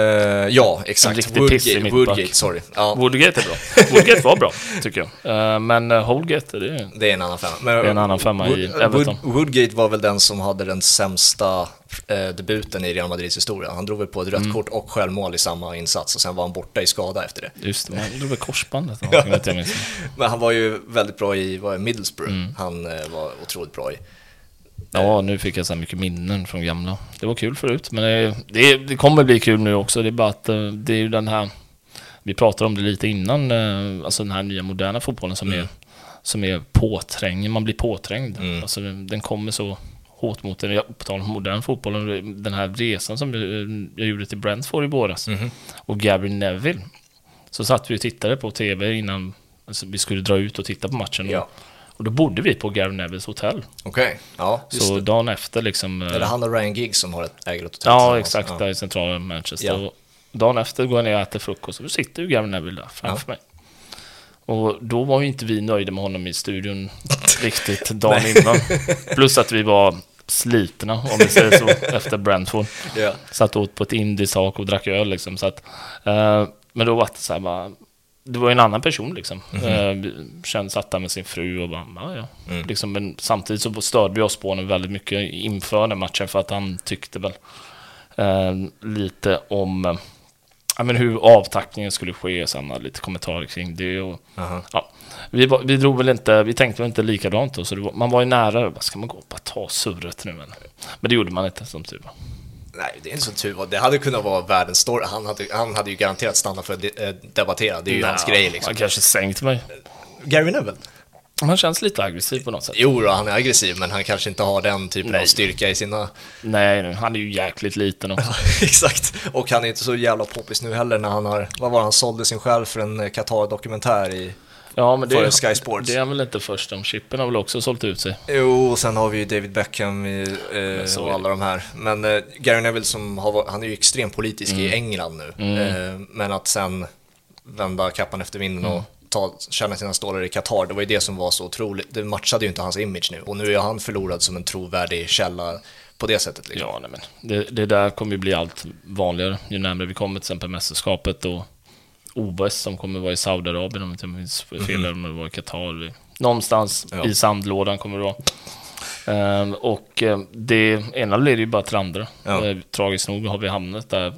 ja, exakt. Woodgate. Woodgate, sorry. Ja, Woodgate är bra. Woodgate var bra, tycker jag. Eh, Men eh, Holgate, det är... det är en annan femma. Men, Det är en annan femma i Everton. Wood, Woodgate var väl den som hade den sämsta eh, debuten i Real Madrids historia. Han drog väl på ett rött Mm. kort och självmål i samma insats och sen var han borta i skada efter det. Just det, man drog väl korsbandet. eller jag minns. Men han var ju väldigt bra i vad är, Middlesbrough. Mm. Han var otroligt bra i. Ja, nu fick jag så här mycket minnen från gamla. Det var kul förut, men det, det, det kommer bli kul nu också. Det är bara att eh, det är ju den här... Vi pratade om det lite innan, eh, alltså den här nya moderna fotbollen som är som är påträngd. Man blir påträngd. Mm. Alltså den, kommer så hårt mot den. Jag- På tal om modern fotboll, den här resan som jag, gjorde till Brentford i våras Mhm. och Gary Neville. Så satt vi och tittade på TV innan alltså, vi skulle dra ut och titta på matchen. Ja. Och, och då bodde vi på Gary Nevilles hotell. Okej, ja, just Så det. dagen efter liksom... Är det han och Ryan Giggs som har ett äger ett hotell Ja, exakt. Ja. Där i centrala Manchester. Ja. Och dagen efter går jag ner och äter frukost och då sitter ju Gary Neville där framför mig. Och då var ju inte vi nöjda med honom i studion riktigt dagen innan. Plus att vi var slitna, om vi säger så, efter Brentford. Ja. Satt åt på ett indisk och drack öl liksom. Så att, eh, men då var det så här bara... Det var ju en annan person liksom. Eh, kände, satt där med sin fru och bara, ja, ja. Mm. Liksom, men samtidigt så störde vi oss på honom väldigt mycket inför den matchen för att han tyckte väl eh, lite om eh, ja, men hur avtackningen skulle ske. Han hade lite kommentarer kring det. Och, Aha. ja, vi, vi drog väl inte, vi tänkte väl inte likadant då, så var, man var ju nära. Vad ska man gå och bara ta surret nu? Men, men det gjorde man inte som tur var. Nej, det är inte så tur. Det hade kunnat vara världens story. Han hade, han hade ju garanterat stannat för att eh, debattera. Det är ju hans Nej, grej liksom. Han kanske sänkt mig. Gary Neville? Han känns lite aggressiv på något sätt. Jo, då, han är aggressiv, men han kanske inte har den typen Nej. av styrka i sina... Nej, han är ju jäkligt liten också. Exakt. Och han är inte så jävla poppis nu heller när han har... Vad var det, han sålde sin själ för en Qatar-dokumentär i... Ja, men det, För Sky Sports. det är han väl inte först om. Chippen har väl också sålt ut sig. Jo, och sen har vi ju David Beckham i, eh, och alla de här. Men eh, Gary Neville som har, han är ju extremt politisk i England nu. Eh, men att sen vända kappan efter vinden och ta, känna sina stålar i Qatar, det var ju det som var så otroligt. Det matchade ju inte hans image nu. Och nu är han förlorad som en trovärdig källa på det sättet. Liksom. Ja, nej, men det, det där kommer ju bli allt vanligare ju närmare vi kommer till exempel mästerskapet och OS som kommer vara i Saudiarabien om jag inte minns fel, eller om det var i Qatar. Någonstans Ja. i sandlådan kommer det vara. Ehm, och eh, det ena leder ju bara till det andra. Ja. Eh, tragiskt nog har vi hamnat där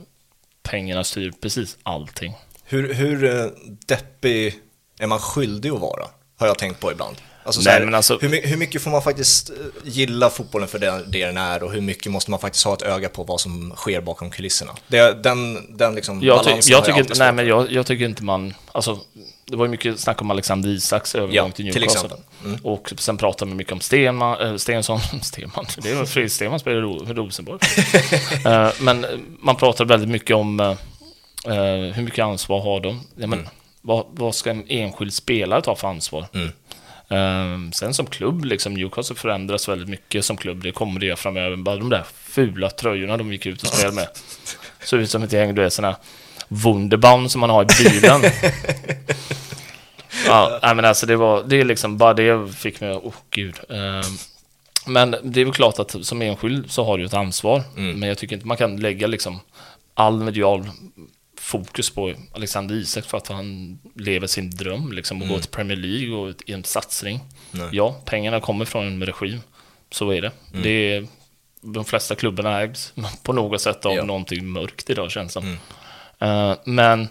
pengarna styr precis allting. Hur, hur eh, deppig är man skyldig att vara? Har jag tänkt på ibland. Alltså, så Nej, här, men alltså- hur, hur mycket får man faktiskt eh, gilla fotbollen för det, det den är och hur mycket måste man faktiskt ha ett öga på vad som sker bakom kulisserna? Det, den, den liksom Jag, ty- balansen jag, har tycker, alltid inte- nej, men jag, jag tycker inte man... Alltså, det var ju mycket snack om Alexander Isaks övergång Ja, till till Newcastle. exempel. Mm. Och sen pratade man mycket om Stenman, äh, Stensson, Stenman, det var Fredrik Stenman spelade i Rosenborg. Eh, men man pratade väldigt mycket om eh, eh, hur mycket ansvar har de? Ja, men, vad, vad ska en enskild spelare ta för ansvar? Mm. Eh, sen som klubb, liksom, Newcastle förändras väldigt mycket som klubb. Det kommer det framöver. Bara de där fula tröjorna de gick ut och spelade med. Såg ut som ett gäng, du vet, sådana Wunderbaum som man har i bilen. ja, men alltså det var, det är liksom bara det fick mig, åh oh, gud. Eh, men det är väl klart att som enskild så har du ett ansvar. Mm. Men jag tycker inte man kan lägga liksom all medial fokus på Alexander Isak för att han lever sin dröm liksom och går till Premier League och i en satsning. Nej. Ja, pengarna kommer från en regim. Så är det. det är, de flesta klubbarna ägs på något sätt av Ja. någonting mörkt idag känns det. Mm. Eh, men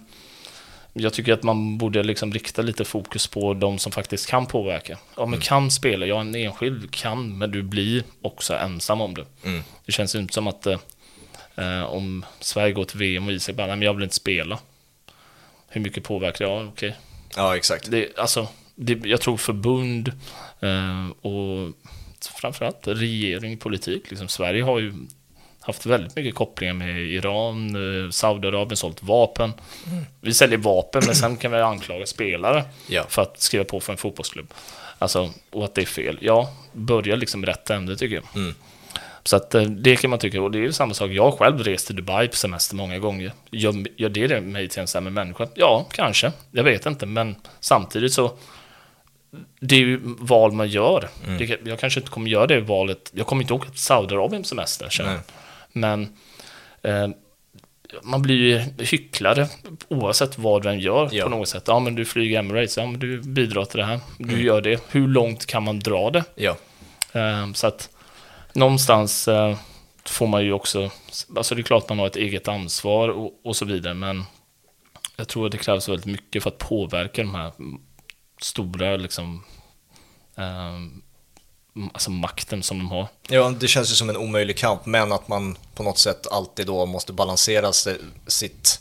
jag tycker att man borde liksom rikta lite fokus på de som faktiskt kan påverka. Ja, Mm. men kan spela, ja en enskild kan, men du blir också ensam om det. Mm. Det känns ju inte som att eh, om Sverige går till VM och Isak bara, nej men jag vill inte spela. Hur mycket påverkar jag? Okej. Ja, exakt. Det, alltså, det, jag tror förbund eh, och framförallt regering, politik. Liksom, Sverige har ju haft väldigt mycket kopplingar med Iran, eh, Saudiarabien, sålt vapen. Vi säljer vapen, men sen kan vi anklaga spelare Ja. för att skriva på för en fotbollsklubb. Alltså, och att det är fel. Ja, börja liksom rätt ände tycker jag. Mm. Så att eh, det kan man tycka, och det är ju samma sak. Jag själv rest till Dubai på semester många gånger. Gör, gör det mig till en sämre människa? Ja, kanske. Jag vet inte, men samtidigt så det är ju val man gör. Mm. Det, jag kanske inte kommer göra det valet. Jag kommer inte åka till Saudiarabien på semester, känner. Men eh, man blir ju hycklare oavsett vad du än gör Ja. på något sätt. Ja, men du flyger Emirates, ja, men du bidrar till det här. Du Mm. gör det. Hur långt kan man dra det? Ja. Eh, så att någonstans eh, får man ju också, alltså det är klart man har ett eget ansvar och, och så vidare, men jag tror att det krävs väldigt mycket för att påverka de här stora liksom, eh, alltså makten som de har. Ja, det känns ju som en omöjlig kamp, men att man på något sätt alltid då måste balansera sig, sitt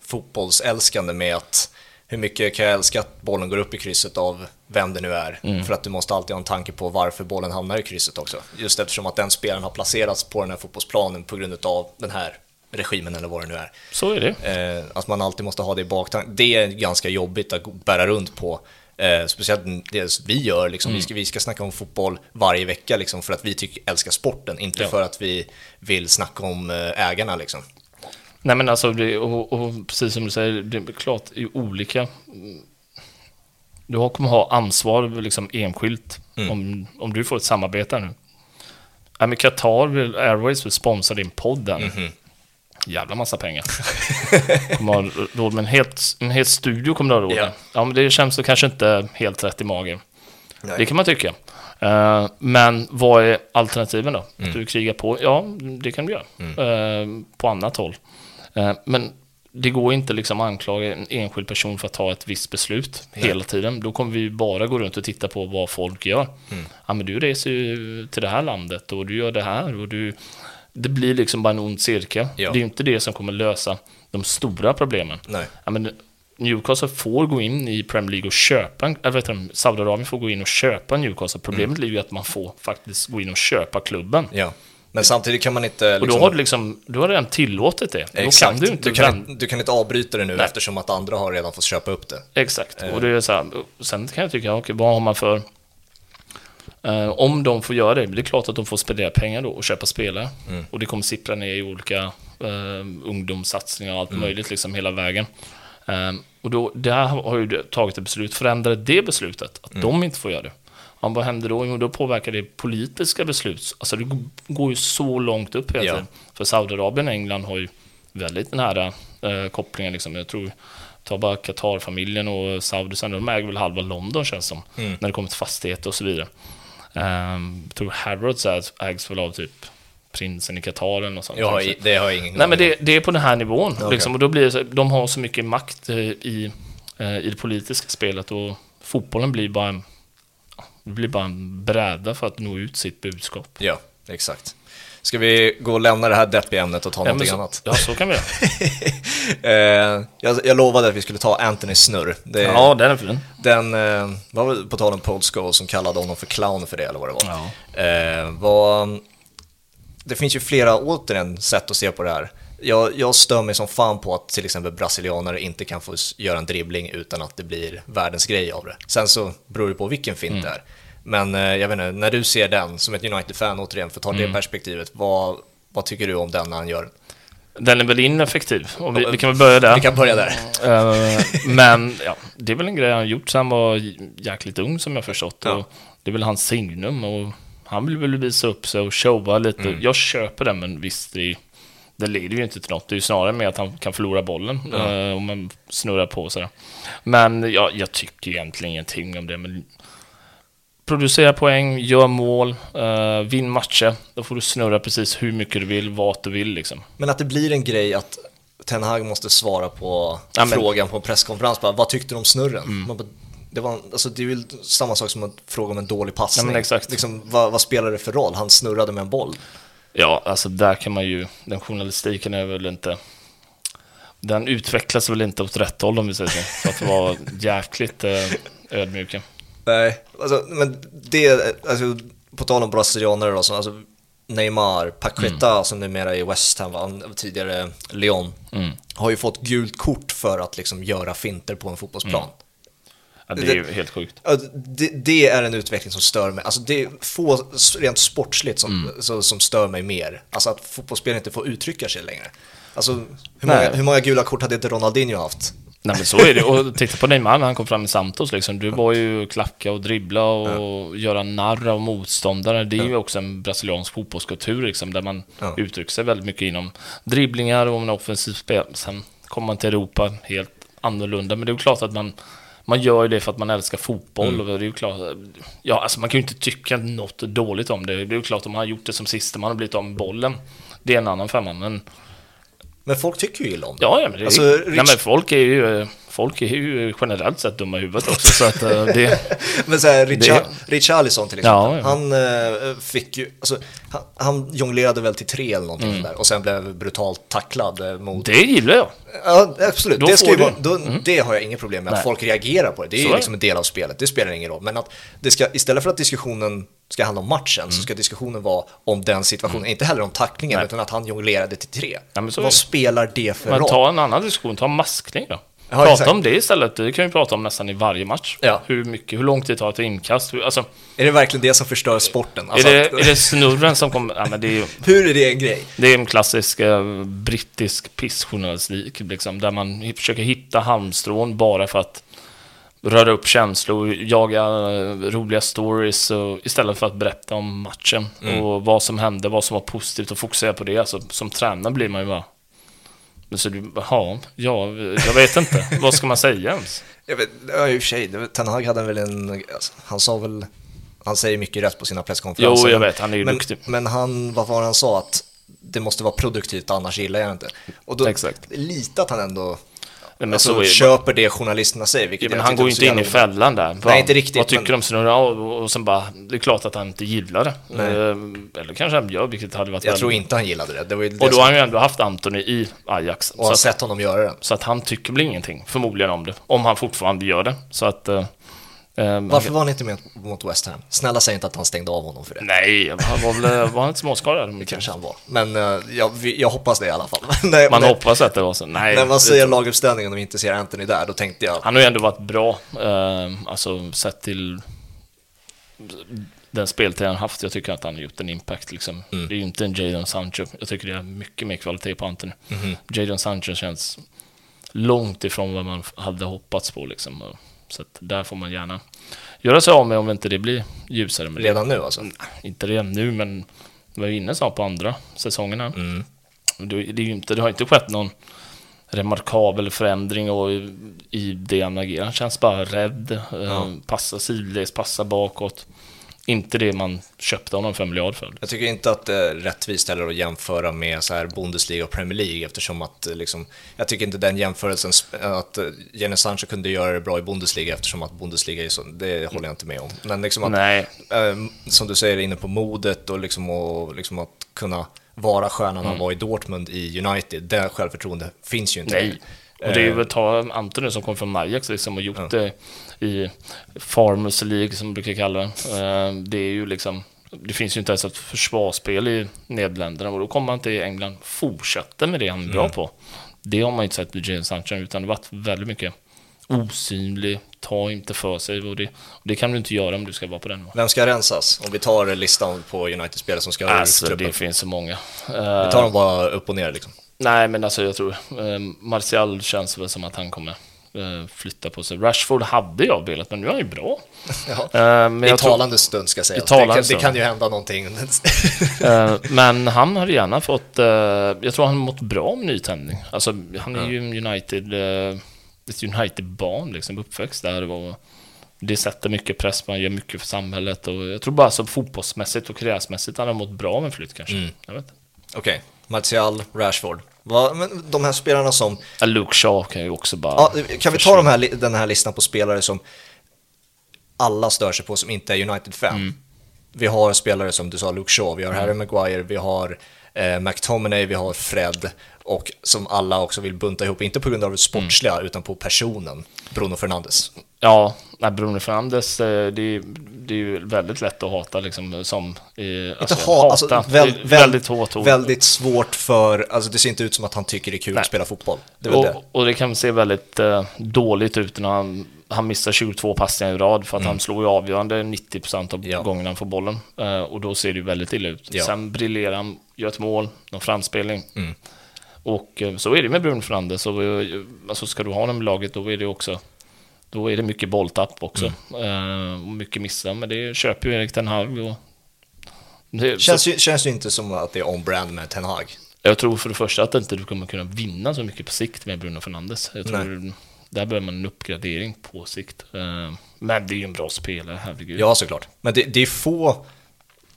fotbollsälskande med att hur mycket kan jag älska att bollen går upp i krysset av vem det nu är? För att du måste alltid ha en tanke på varför bollen hamnar i krysset också. Just eftersom att den spelaren har placerats på den här fotbollsplanen på grund av den här regimen eller vad det nu är. Så är det. Eh, att man alltid måste ha det i baktanken. Det är ganska jobbigt att bära runt på. Eh, speciellt det vi gör, liksom. vi, ska, vi ska snacka om fotboll varje vecka liksom, för att vi tycker, älskar sporten, inte Ja. för att vi vill snacka om eh, ägarna. Liksom. Nej men alltså, det, och, och precis som du säger, det är klart i olika... Du kommer ha ansvar liksom enskilt om, om du får ett samarbete nu. Ja, men Qatar vill, Airways vill sponsra din podd där nu. Jävla massa pengar. kommer ha råd med en helt, en helt studio kommer du ha råd med. Ja. Ja, men det känns så kanske inte helt rätt i magen. Nej. Det kan man tycka. Eh, men vad är alternativen då? Mm. Att du krigar på? Ja, det kan du göra. Eh, på annat håll. Eh, men det går inte liksom att anklaga en enskild person för att ta ett visst beslut hela tiden. Då kommer vi bara gå runt och titta på vad folk gör. Mm. Ja, men du reser ju till det här landet och du gör det här och du... Det blir liksom bara en ond cirkel. Ja. Det är ju inte det som kommer lösa de stora problemen. Nej. Ja, men Newcastle får gå in i Premier League och köpa, jag vet inte, Saudiarabien får gå in och köpa Newcastle. Problemet Mm. ligger ju att man får faktiskt gå in och köpa klubben. Ja. Men samtidigt kan man inte... Och då har du liksom, du har redan tillåtit det. Då Exakt. kan du inte du, kan, du kan inte avbryta det nu Nej. eftersom att andra har redan fått köpa upp det. Exakt. Och det är så här, sen kan jag tycka, okej, vad har man för... Eh, om de får göra det, det är klart att de får spendera pengar då och köpa spelare. Mm. Och det kommer sippra ner i olika eh, ungdomssatsningar och allt Mm. möjligt liksom hela vägen. Eh, och då, där har ju tagit ett beslut, förändrade det beslutet, att Mm. de inte får göra det. Ja, vad händer då? Jo, då påverkar det politiska beslut. Alltså det går ju så långt upp hela Ja. tiden. För Saudiarabien och England har ju väldigt nära eh, kopplingar. Liksom. Jag tror, ta bara Qatar-familjen och Saudisen, de äger väl halva London känns som. Mm. När det kommer till fastigheter och så vidare. Um, jag tror Harrods ägs, väl av typ prinsen i Qatar eller något sånt. I- det har jag ingen Nej, men det, det är på den här nivån. Okej. Liksom, och då blir det de har så mycket makt eh, i, eh, i det politiska spelet och fotbollen blir bara en, ja, det blir bara en bräda för att nå ut sitt budskap. Ja, exakt. Ska vi gå och lämna det här deppiga ämnet och ta Ja, någonting så, annat? ja, så kan vi göra. Eh, jag, jag lovade att vi skulle ta Anthony Snurr. Det, Ja, den är fin. Den eh, var väl på tal om Scholes som kallade honom för clown för det eller vad det var. Ja. Eh, vad, det finns ju flera återigen sätt att se på det här. Jag, jag stör mig som fan på att till exempel brasilianare inte kan få göra en dribbling utan att det blir världens grej av det. Sen så beror det på vilken fint Mm. det är. Men eh, jag vet inte, när du ser den som ett United-fan återigen, för att ta Mm. det perspektivet, vad, vad tycker du om den när han gör den? Den är väl ineffektiv. Och vi, vi kan väl börja där. Vi kan börja där. Eh, men ja, det är väl en grej han gjort sedan han var jäkligt ung som jag förstått. Ja. Och det är väl hans signum och han vill väl visa upp sig och showa lite. Mm. Jag köper den men visst, det, det leder ju inte till något. Det är ju snarare med att han kan förlora bollen eh, om man snurrar på sådär. Men ja, jag tycker egentligen ingenting om det. Men producera poäng, gör mål, uh, vinn matcher. Då får du snurra precis hur mycket du vill, vart du vill liksom. Men att det blir en grej att Ten Hag måste svara på ja, frågan på en presskonferens, bara, vad tyckte du om snurren? Mm. Bara, det, var, alltså, det är väl samma sak som att fråga om en dålig passning. Ja. Liksom, vad, vad spelar det för roll? Han snurrade med en boll. Ja, alltså där kan man ju, den journalistiken är väl inte, den utvecklas väl inte åt rätt håll om vi säger så, för att vara jäkligt eh, ödmjuka. Nej, alltså, men det, alltså, på tal om brasilianare då, alltså, Neymar, Paqueta mm. som numera är i West Ham, tidigare Lyon, mm. har ju fått gult kort för att liksom göra finter på en fotbollsplan. Mm. Ja, det är ju helt sjukt. Det, det, är en utveckling som stör mig. Alltså det är få rent sportsligt som, mm. så, som stör mig mer. Alltså att fotbollsspelare inte får uttrycka sig längre. Alltså hur många, hur många gula kort hade inte Ronaldinho haft? Nej men så är det. Och titta på Neymar när han kom fram i Santos liksom. Du var ju klacka och dribbla och ja. göra narr av motståndare. Det är ja. ju också en brasiliansk fotbollskultur liksom, där man ja. uttrycker sig väldigt mycket inom dribblingar och en offensiv spel. Sen kommer man till Europa helt annorlunda. Men det är klart att man man gör ju det för att man älskar fotboll. Mm. Och det är ju klart, ja, alltså man kan ju inte tycka något dåligt om det. Det är ju klart om man har gjort det som sista man har blivit av med bollen. Det är en annan femma, men men folk tycker ju illa om det. Ja, ja men, det är, alltså, Rich... nej, men folk är ju folk är ju generellt sett dumma i huvudet också. så att, uh, det, men så här, Richar, det... Richarlison till exempel, ja, ja. han uh, fick ju, alltså, han, han jonglerade väl till tre eller någonting mm. där och sen blev brutalt tacklad uh, mot... Det gillar jag. Ja, absolut. det, ska vara, då, mm. det har jag inget problem med, att folk reagerar på det. Det är så ju liksom en del av spelet, det spelar ingen roll. Men att det ska, istället för att diskussionen ska handla om matchen mm. så ska diskussionen vara om den situationen, mm. inte heller om tacklingen Nej. utan att han jonglerade till tre. Ja, Vad spelar det för men roll? Ta en annan diskussion, ta maskning då. Ja, prata exakt. om det istället, det kan vi prata om nästan i varje match. Ja. Hur, mycket, hur lång tid tar ett inkast? Alltså, är det verkligen det som förstör sporten? Alltså är, det, är det snurren som kommer... Ja, men det är, hur är det en grej? Det är en klassisk eh, brittisk pissjournalistik, liksom, där man försöker hitta halmstrån bara för att röra upp känslor, jaga eh, roliga stories istället för att berätta om matchen mm. och vad som hände, vad som var positivt och fokusera på det. Alltså, som tränare blir man ju bara... Så du, ja, ja, jag vet inte. vad ska man säga ens? Jag vet, ja, i och för sig, Ten Hag hade väl en... Alltså, han sa väl... Han säger mycket rätt på sina presskonferenser. Jo, jag vet, han är ju men, duktig. Men han, vad var han sa? Att det måste vara produktivt, annars gillar jag inte. Och då, Exakt. lite att han ändå men alltså, så köper det journalisterna säger. Vilket ja, men han går ju inte in i fällan där. Nej, inte riktigt. Vad tycker men... de snurra och, och sen bara, det är klart att han inte gillar det. Nej. Eh, eller kanske han gör, vilket hade varit Jag väldigt... tror inte han gillade det. det, det och då har han ju ändå haft Antoni i Ajax. Och har sett honom göra det. Så att han tycker väl ingenting, förmodligen om det. Om han fortfarande gör det. Så att... Eh, Um, Varför var han inte med mot West Ham? Snälla säg inte att han stängde av honom för det. Nej, han var väl var han inte småskadad? Det kanske han var. Men uh, jag, jag hoppas det i alla fall. nej, man nej. hoppas att det var så. Nej, När man säger laguppställningen och inte ser Anthony där, då tänkte jag... Han har ju ändå varit bra, uh, alltså sett till den speltid han haft. Jag tycker att han har gjort en impact liksom. Mm. Det är ju inte en Jadon Sancho. Jag tycker det är mycket mer kvalitet på Anthony. Mm -hmm. Jadon Sancho känns långt ifrån vad man hade hoppats på liksom. Så att där får man gärna göra sig av med om inte det blir ljusare. Med redan nu alltså? Inte redan nu, men vi var inne så på andra säsongerna. Mm. Det, det, är inte, det har inte skett någon remarkabel förändring och i, i det han agerar. Han känns bara rädd, ja. eh, passar sidledes, passar bakåt inte det man köpte honom för en miljard för. Jag tycker inte att det är rättvist heller att jämföra med så här Bundesliga och Premier League eftersom att eh, liksom, jag tycker inte den jämförelsen, att eh, Jenny Sancho kunde göra det bra i Bundesliga eftersom att Bundesliga är så, det håller jag inte med om. Men liksom att, Nej. Eh, som du säger, inne på modet och liksom, och liksom att kunna vara stjärnan mm. han var i Dortmund i United, det självförtroende finns ju inte. Nej. Och det är väl ta Antoni som kom från Ajax liksom och gjort det i Farmers League som man brukar kalla det. Eh, det är ju liksom det finns ju inte ens ett försvarsspel i Nederländerna och då kommer man till England fortsätter med det han är bra mm. på. Det har man inte sett med Jadon Sancho utan det har varit väldigt mycket osynlig, ta inte för sig och det, och det kan du inte göra om du ska vara på den Vem ska rensas? Om vi tar listan på United-spelare som ska alltså, det finns så många. Vi tar dem bara upp och ner liksom. Nej, men alltså jag tror eh, Martial känns väl som att han kommer eh, flytta på sig. Rashford hade jag velat, men nu är han ju bra. Ja. Eh, I talande stund ska sägas. Det, kan, det kan ju hända någonting. eh, men han hade gärna fått, eh, jag tror han mått bra om nytändning. Alltså, han är ju United, eh, ett United-barn, liksom uppväxt där. Och, det sätter mycket press, man gör mycket för samhället och jag tror bara så fotbollsmässigt och karriärsmässigt hade han mått bra en flytt kanske. Mm. Jag vet inte. Okej, okay. Martial, Rashford. Va, men de här spelarna som... Ja, Luke Shaw kan ju också bara... Ja, kan vi ta de här, den här listan på spelare som alla stör sig på som inte är United-fan? Mm. Vi har spelare som du sa, Luke Shaw, vi har Harry Maguire, vi har eh, McTominay, vi har Fred och som alla också vill bunta ihop, inte på grund av det sportsliga Mm. utan på personen, Bruno Fernandes. Ja, nej, Bruno Fernandes, eh, det, är- det är ju väldigt lätt att hata liksom som... Inte alltså, ha, alltså, hata. väl, är väl, väldigt hårt ord. väldigt svårt för, alltså det ser inte ut som att han tycker det är kul Nej. att spela fotboll. Det väl det. och, och det kan se väldigt eh, dåligt ut när han, han missar 22 passningar i rad för att han slår ju avgörande 90% av Mm. Ja. gångerna han får bollen. Eh, och då ser det ju väldigt illa ut. Ja. Sen briljerar han, gör ett mål, någon framspelning. Mm. Och eh, så är det med Bruno Fernandes. Och, eh, alltså ska du ha honom i laget då är det också då är det mycket bolltapp också. Mm. Eh, och mycket missar, men det köper ju Erik Ten Hag. Och det, Känns så, ju, känns ju inte som att det är on-brand med Ten Hag. jag tror för det första att inte du kommer kunna vinna så mycket på sikt med Bruno Fernandes. Jag tror där behöver man en uppgradering på sikt. Eh, Men det är ju en bra spelare, herregud. Ja, såklart. Men det, det är få,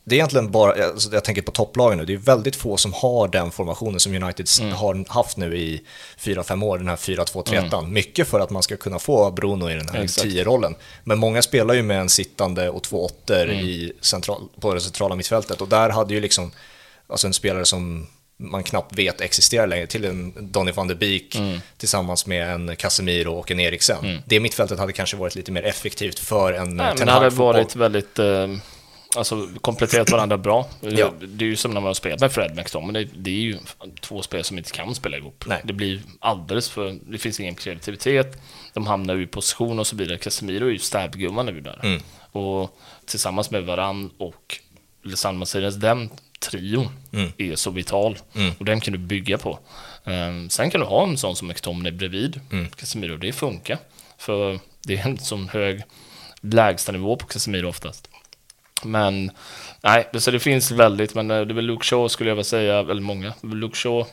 det är egentligen bara, alltså jag tänker på topplagen nu, det är väldigt få som har den formationen som United Mm. har haft nu i 4-5 år, den här 4-2-3-1. Mycket för att man ska kunna få Bruno i den här Mm. Exakt. 10-rollen. Men många spelar ju med en sittande och två åttor Mm. i central, på det centrala mittfältet och där hade ju liksom, alltså en spelare som man knappt vet existerar längre, till en Donny van de Beek Mm. tillsammans med en Casemiro och en Eriksen. Det mittfältet hade kanske varit lite mer effektivt för en Nej, men det hade varit väldigt... Eh, alltså kompletterat varandra bra. Ja. Det är ju som när man har spelat med Fred McTominay. Det, det är ju två spelare som inte kan spela ihop. Nej. Det blir alldeles för... Det finns ingen kreativitet. De hamnar ju i position och så vidare. Casemiro är ju städgumman nu där. Mm. Och tillsammans med Varann och Lisandro Martinez, den trion Mm. är så vital. Och den kan du bygga på. Um, sen kan du ha en sån som McTominay bredvid Mm. Casemiro. Det funkar. För det är en sån hög lägstanivå på Casemiro oftast. Men nej, så det finns väldigt, men eh, det är väl Luke Shaw skulle jag vilja säga, väldigt många. Luke Shaw,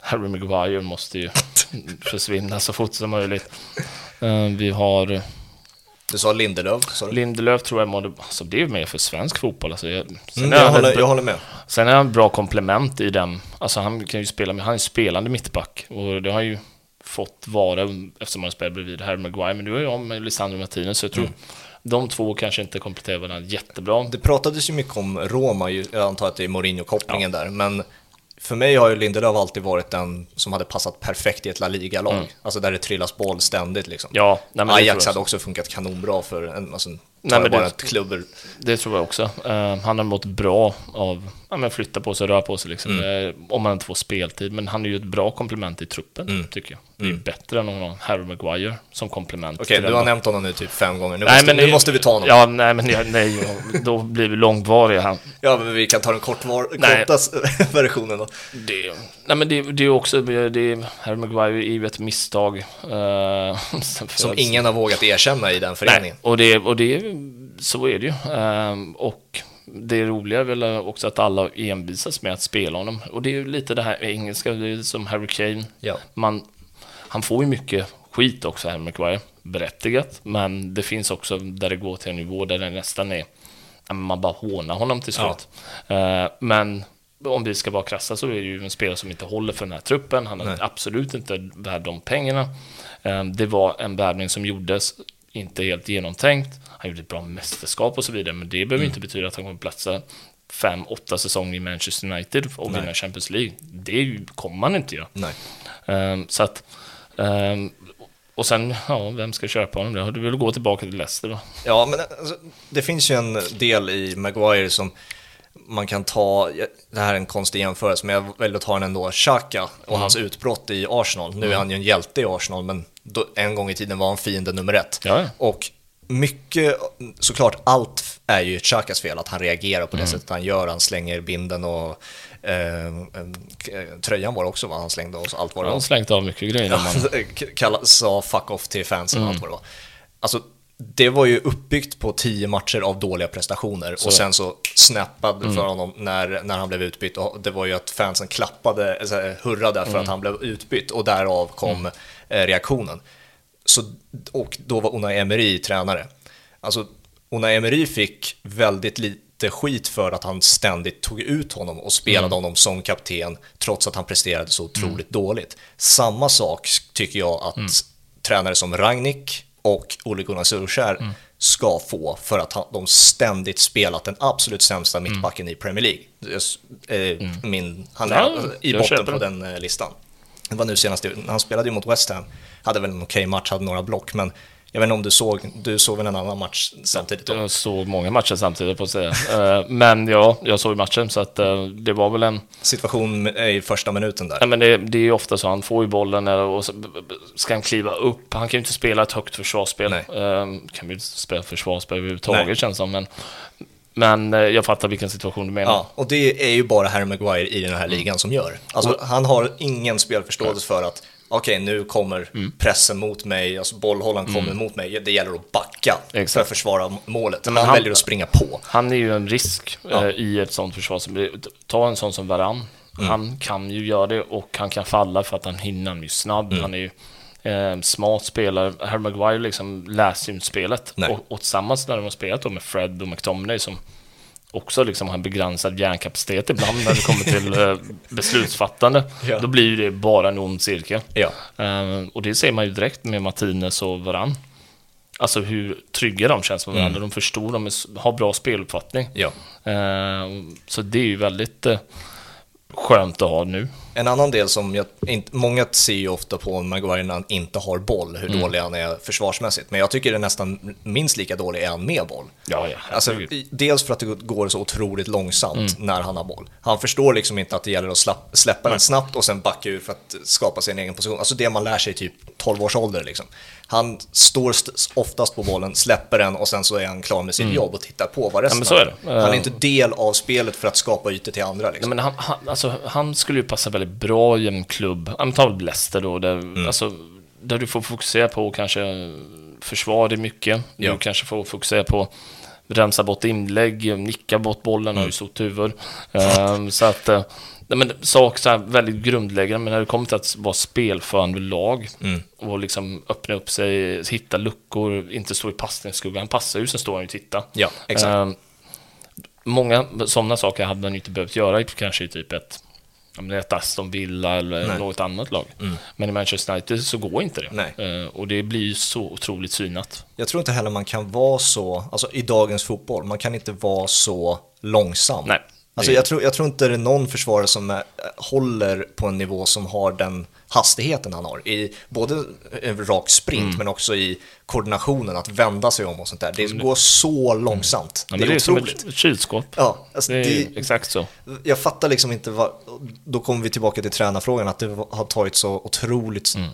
Harry Maguire måste ju försvinna så fort som möjligt. Eh, Vi har Du sa Lindelöf, du? Lindelöf tror jag måste, alltså det är ju mer för svensk fotboll. Alltså jag, Mm, jag, håller, ett- jag håller med. sen är han bra komplement i den, alltså han kan ju spela med, han är en spelande mittback och det har ju fått vara eftersom han spelar bredvid Harry Maguire, men du är om med Lisandro Martinez, så jag tror Mm. De två kanske inte kompletterar varandra jättebra. Det pratades ju mycket om Roma, jag antar att det är Mourinho-kopplingen där, men för mig har ju Lindelöf alltid varit den som hade passat perfekt i ett La Liga-lag. Alltså där det trillas boll ständigt liksom. Mm. Ja, nej, Ajax hade också funkat kanonbra för en, alltså, Nej, men bara det- ett klubbor. Det tror jag också. Eh, han har mått bra av ja, men flytta på sig, röra på sig liksom. Mm. Eh, om man inte får speltid. Men han är ju ett bra komplement i truppen, Mm. tycker jag. Det är ju bättre än någon Harry Maguire som komplement. Okej, till du har nämnt honom nu typ fem gånger. Nu, Nej, måste, men nu måste vi ta honom. Ja, nej, men jag- nej, då blir vi långvariga här. Ja, men vi kan ta den kortvar, Nej. korta versionen då. Det, nej, men det, det är också, det, Harry Maguire är ju ett misstag. eh, Som ingen har vågat erkänna i den Nej, föreningen. och, det, och det, så är det ju. Ehm, och det roliga är väl också att alla envisas med att spela honom. Och det är ju lite det här engelska, det är som Harry Kane. Ja. Man, han får ju mycket skit också, Harry Maguire. Berättigat. Men det finns också där det går till en nivå där det nästan är, ja, man bara hånar honom till slut. Eh, men om vi ska vara krassa så är det ju en spelare som inte håller för den här truppen. Han är Nej. absolut inte värd de pengarna. Eh, Det var en värvning som gjordes inte helt genomtänkt. Han gjorde ett bra mästerskap och så vidare, men det behöver Mm. inte betyda att han kommer platsa fem, åtta säsonger i Manchester United och Nej. vinna Champions League. Det kommer man inte göra. Nej. Ehm, så att, ehm, och sen, ja, vem ska köpa honom? då? Du vill gå tillbaka till Leicester då? Ja, men alltså, det finns ju en del i Maguire som man kan ta, det här är en konstig jämförelse, men jag väljer att ta den ändå, Xhaka och Mm. hans utbrott i Arsenal. Nu är han ju en hjälte i Arsenal, men då, en gång i tiden var han fiende nummer ett. Ja. Och mycket, såklart allt är ju Xhakas fel, att han reagerar på det Mm. sättet han gör, han slänger binden och eh, eh, tröjan var det också va, han slängde och allt vad det Han var. har slängt av mycket grejer. man, Kalla, sa fuck off till fansen Mm. och allt vad det var. Alltså, det var ju uppbyggt på tio matcher av dåliga prestationer och sen så snappade Mm. för honom när, när han blev utbytt. Och det var ju att fansen klappade, alltså, hurrade för Mm. att han blev utbytt och därav kom eh, reaktionen. Så, och då var Unai Emery tränare. Alltså, Una Emery fick väldigt lite skit för att han ständigt tog ut honom och spelade honom som kapten trots att han presterade så otroligt dåligt. Samma sak tycker jag att tränare som Ragnik och Ole Gunnar Solskjaer ska få för att han, de ständigt spelat den absolut sämsta mittbacken i Premier League. Är, eh, min, han är Ja, i jag botten på den eh, listan. Det var nu senast, han spelade ju mot West Ham, hade väl en okej match, hade några block, men jag vet inte om du såg, du såg väl en annan match samtidigt då? Jag såg många matcher samtidigt på att säga. Eh, Men ja, jag såg matchen så att eh, det var väl en... Situation i första minuten där. Nej, men det, det är ju ofta så, han får ju bollen och så ska han kliva upp. Han kan ju inte spela ett högt försvarsspel. Nej. Eh, Kan ju inte spela försvarsspel överhuvudtaget Nej. känns det som. Men, men jag fattar vilken situation du menar. Ja, och det är ju bara Harry Maguire i den här ligan som gör. Alltså, han har ingen spelförståelse för att okej, nu kommer pressen mot mig, alltså bollhållaren kommer mot mig, det gäller att backa för Exakt. att försvara målet. men han, han- väljer att springa på. Han är ju en risk Ja. eh, i ett sånt försvar. Ta en sån som Varann. Mm. Han kan ju göra det och han kan falla för att han hinner. Han är ju snabb. Mm. Han är ju eh, smart spelare. Harry Maguire liksom läser ju inte spelet. Nej. Och, och tillsammans när de har spelat då med Fred och McTominay som också liksom har en begränsad hjärnkapacitet ibland när det kommer till eh, beslutsfattande. Ja. Då blir ju det bara en ond cirkel. Ja, Eh, och det ser man ju direkt med Martinez och Varann. Alltså hur trygga de känns med varandra. De förstår, de är, har bra speluppfattning. ja. Eh, så det är ju väldigt skönt att ha nu. En annan del som jag, inte, många ser ju ofta på Maguire när han inte har boll, hur dålig han är försvarsmässigt. Men jag tycker det är nästan minst lika dålig är han med boll. Ja, ja. Alltså, dels för att det går så otroligt långsamt när han har boll. Han förstår liksom inte att det gäller att slapp, släppa den snabbt och sen backa ur för att skapa sin egen position. Alltså det man lär sig i typ 12 års ålder liksom. Han står st- oftast på bollen, släpper den och sen så är han klar med sitt jobb och tittar på vad resten men så av- är det. Han är Eh. inte del av spelet för att skapa ytor till andra Nej, liksom. men han, han, alltså, han skulle ju passa väldigt bra i en klubb, ja, ta Leicester då, där, Mm. alltså, där du får fokusera på kanske försvar det mycket. Ja. Du kanske får fokusera på rensa bort inlägg, nicka bort bollen, Mm. har ju stort huvud. Ehm, så att, eh, nej, men saker så här väldigt grundläggande, men när det kommer till att vara spelförande lag Mm. och liksom öppna upp sig, hitta luckor, inte stå i passningsskugga. Han passar ju, sen står han ju och tittar. Ja, exakt. Ehm, många sådana saker hade man ju inte behövt göra i kanske i typ ett, ja, men ett Aston Villa eller Nej. Mm. något annat lag. Men i Manchester United så går inte det. Nej. Ehm, och det blir ju så otroligt synat. Jag tror inte heller man kan vara så, alltså i dagens fotboll, man kan inte vara så långsam. Nej. Alltså jag tror, jag tror inte det är någon försvarare som är, håller på en nivå som har den hastigheten han har. I både en rak sprint Mm. men också i koordinationen, att vända sig om och sånt där. Det går så långsamt. Ja, det är det är som otroligt. ett kylskåp. Ja, alltså Det är det, exakt så. jag fattar liksom inte vad, då kommer vi tillbaka till tränarfrågan, att det har tagit så otroligt Mm.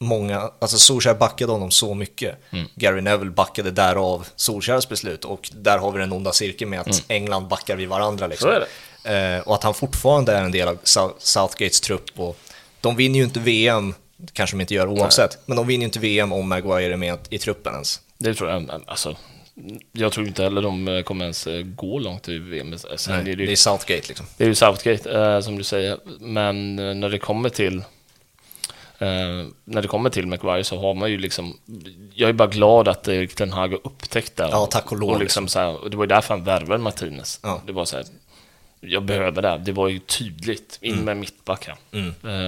många, alltså Solskjaer backade honom så mycket. Mm. Gary Neville backade därav Solskjaers beslut och där har vi den onda cirkeln med att England backar vid varandra. Liksom. Mm. Så är Eh, och att han fortfarande är en del av Sou- Southgates trupp och de vinner ju inte VM, kanske de inte gör oavsett, men de vinner ju inte VM om Maguire är med i truppen ens. Det tror jag. Alltså, jag tror inte heller de eh, kommer ens eh, gå långt i VM. Sen Nej, är det, det ju, är Southgate liksom. det är ju Southgate, eh, som du säger. Men eh, när det kommer till eh, när det kommer till Maguire så har man ju liksom Jag är bara glad att eh, Ten Hag har upptäckt det. Ja, tack och lov, Och liksom så här, det var ju därför han värvade Martinez. Ja. Det var så här, jag behöver det. Det var ju tydligt. In Mm. med mittback här.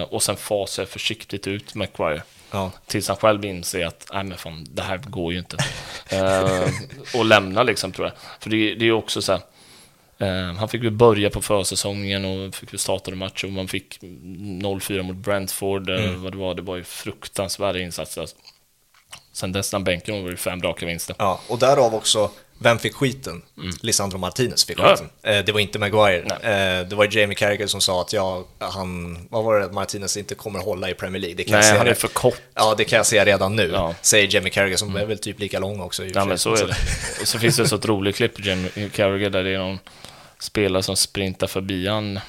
Eh, och sen fasar jag försiktigt ut Maguire. Ja. Tills han själv inser att nej men fan, det här går ju inte. eh, och lämna liksom tror jag. För det, det är ju också så här. Eh, han fick ju börja på försäsongen och fick ju starta matcher och man fick 0-4 mot Brentford. eh, Mm. Vad det var, det var ju fruktansvärda insatser. Alltså. Sen dess när bänken var det fem raka vinster. Ja, och därav också, vem fick skiten? Lisandro Martinez fick Mm. Ja. skiten. Eh, det var inte Maguire. Eh, det var Jamie Carragher som sa att ja, han, vad var det, Martinez inte kommer hålla i Premier League. Det kan jag Nej, se han är för kort. Ja, det kan jag säga redan nu, Ja. säger Jamie Carragher som är väl typ lika lång också. i Ja men så är det. Och så finns det ett sånt roligt klipp på Jim Carragher där det är någon spelare som sprintar förbi han.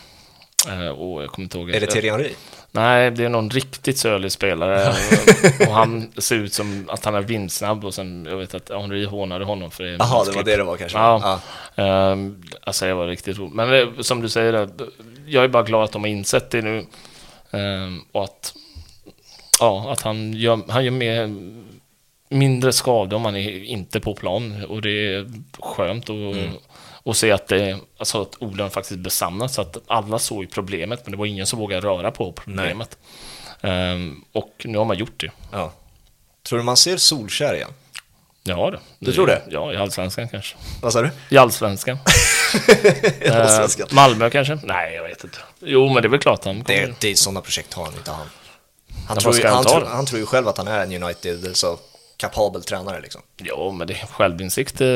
Eh, och jag kommer inte ihåg. Är det Thierry Henry? Nej, det är någon riktigt sölig spelare. och han ser ut som att han är vindsnabb och sen, jag vet att Henri hånade honom för det. Jaha, det var det det var kanske. Ja. Ehm, alltså det var riktigt roligt. Men det, som du säger, det, jag är bara glad att de har insett det nu. Ehm, och att, ja, att han gör, han gör mer, mindre skada om man är inte på plan och det är skönt att Mm. Och se att, det, alltså att orden faktiskt besannas. Så att alla såg ju problemet, men det var ingen som vågade röra på problemet. Ehm, och nu har man gjort det. Ja. Tror du man ser Solskär igen? Ja, det. Du tror det? Ja, i allsvenskan kanske. Vad sa du? I allsvenskan. I Allsvenskan? Ehm, Malmö kanske? Nej, jag vet inte. Jo, men det är väl klart han kommer. Det, det är sådana projekt har han inte han. Han tror, han han, tror, han tror ju själv att han är en United, så kapabel tränare liksom. Ja, men det självinsikt eh,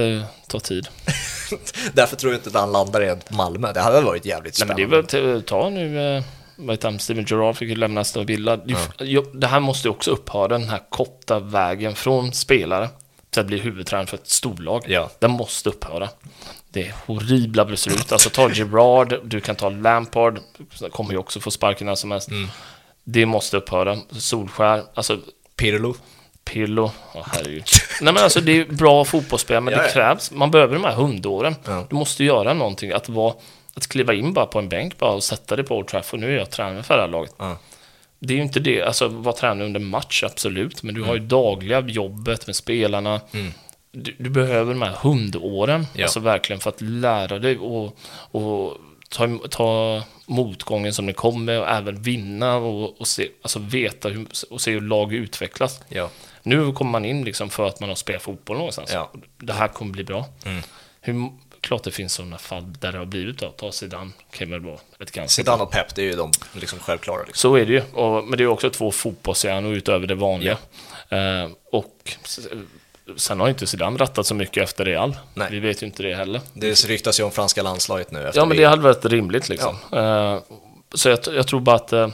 tar tid. Därför tror jag inte att han landar i Malmö. Det hade varit jävligt Nej, men spännande. det är väl ta nu, eh, vad heter han, Steven Gerrard fick ju lämna Aston Villa. Ja. det här måste ju också upphöra, den här korta vägen från spelare till att bli huvudtränare för ett storlag. Ja. Den måste upphöra. Det är horribla beslut. Alltså ta Gerrard, du kan ta Lampard, kommer ju också få sparken när som helst. Det måste upphöra. Solskär, alltså Pirlo. Pirlo, oh, herregud. Nej men alltså det är bra fotbollsspelare, men Ja, det krävs, man behöver de här hundåren. Ja. Du måste göra någonting, att vara, att kliva in bara på en bänk bara och sätta dig på Old Trafford, nu är jag tränare för det här laget. Ja. Det är ju inte det, alltså vara tränare under match, absolut, men du har ju Mm. dagliga jobbet med spelarna. Du, du behöver de här hundåren, Ja. alltså verkligen för att lära dig och, och ta, ta motgången som det kommer och även vinna och, och se, alltså veta hur, och se hur lag utvecklas. Ja. Nu kommer man in liksom för att man har spelat fotboll någonstans. Ja. Det här kommer bli bra. Mm. Hur, klart det finns sådana fall där det har blivit då. Ta Zidane, kan väl vara ett ganska Zidane och Pep, det är ju de liksom självklara. Liksom. Så är det ju. Och, men det är också två fotbollshjärnor utöver det vanliga. Eh, och sen har inte Zidane rattat så mycket efter Real. Nej. Vi vet ju inte det heller. Det ryktas ju om franska landslaget nu Ja, men det hade varit rimligt liksom. Eh, så jag, jag tror bara att eh,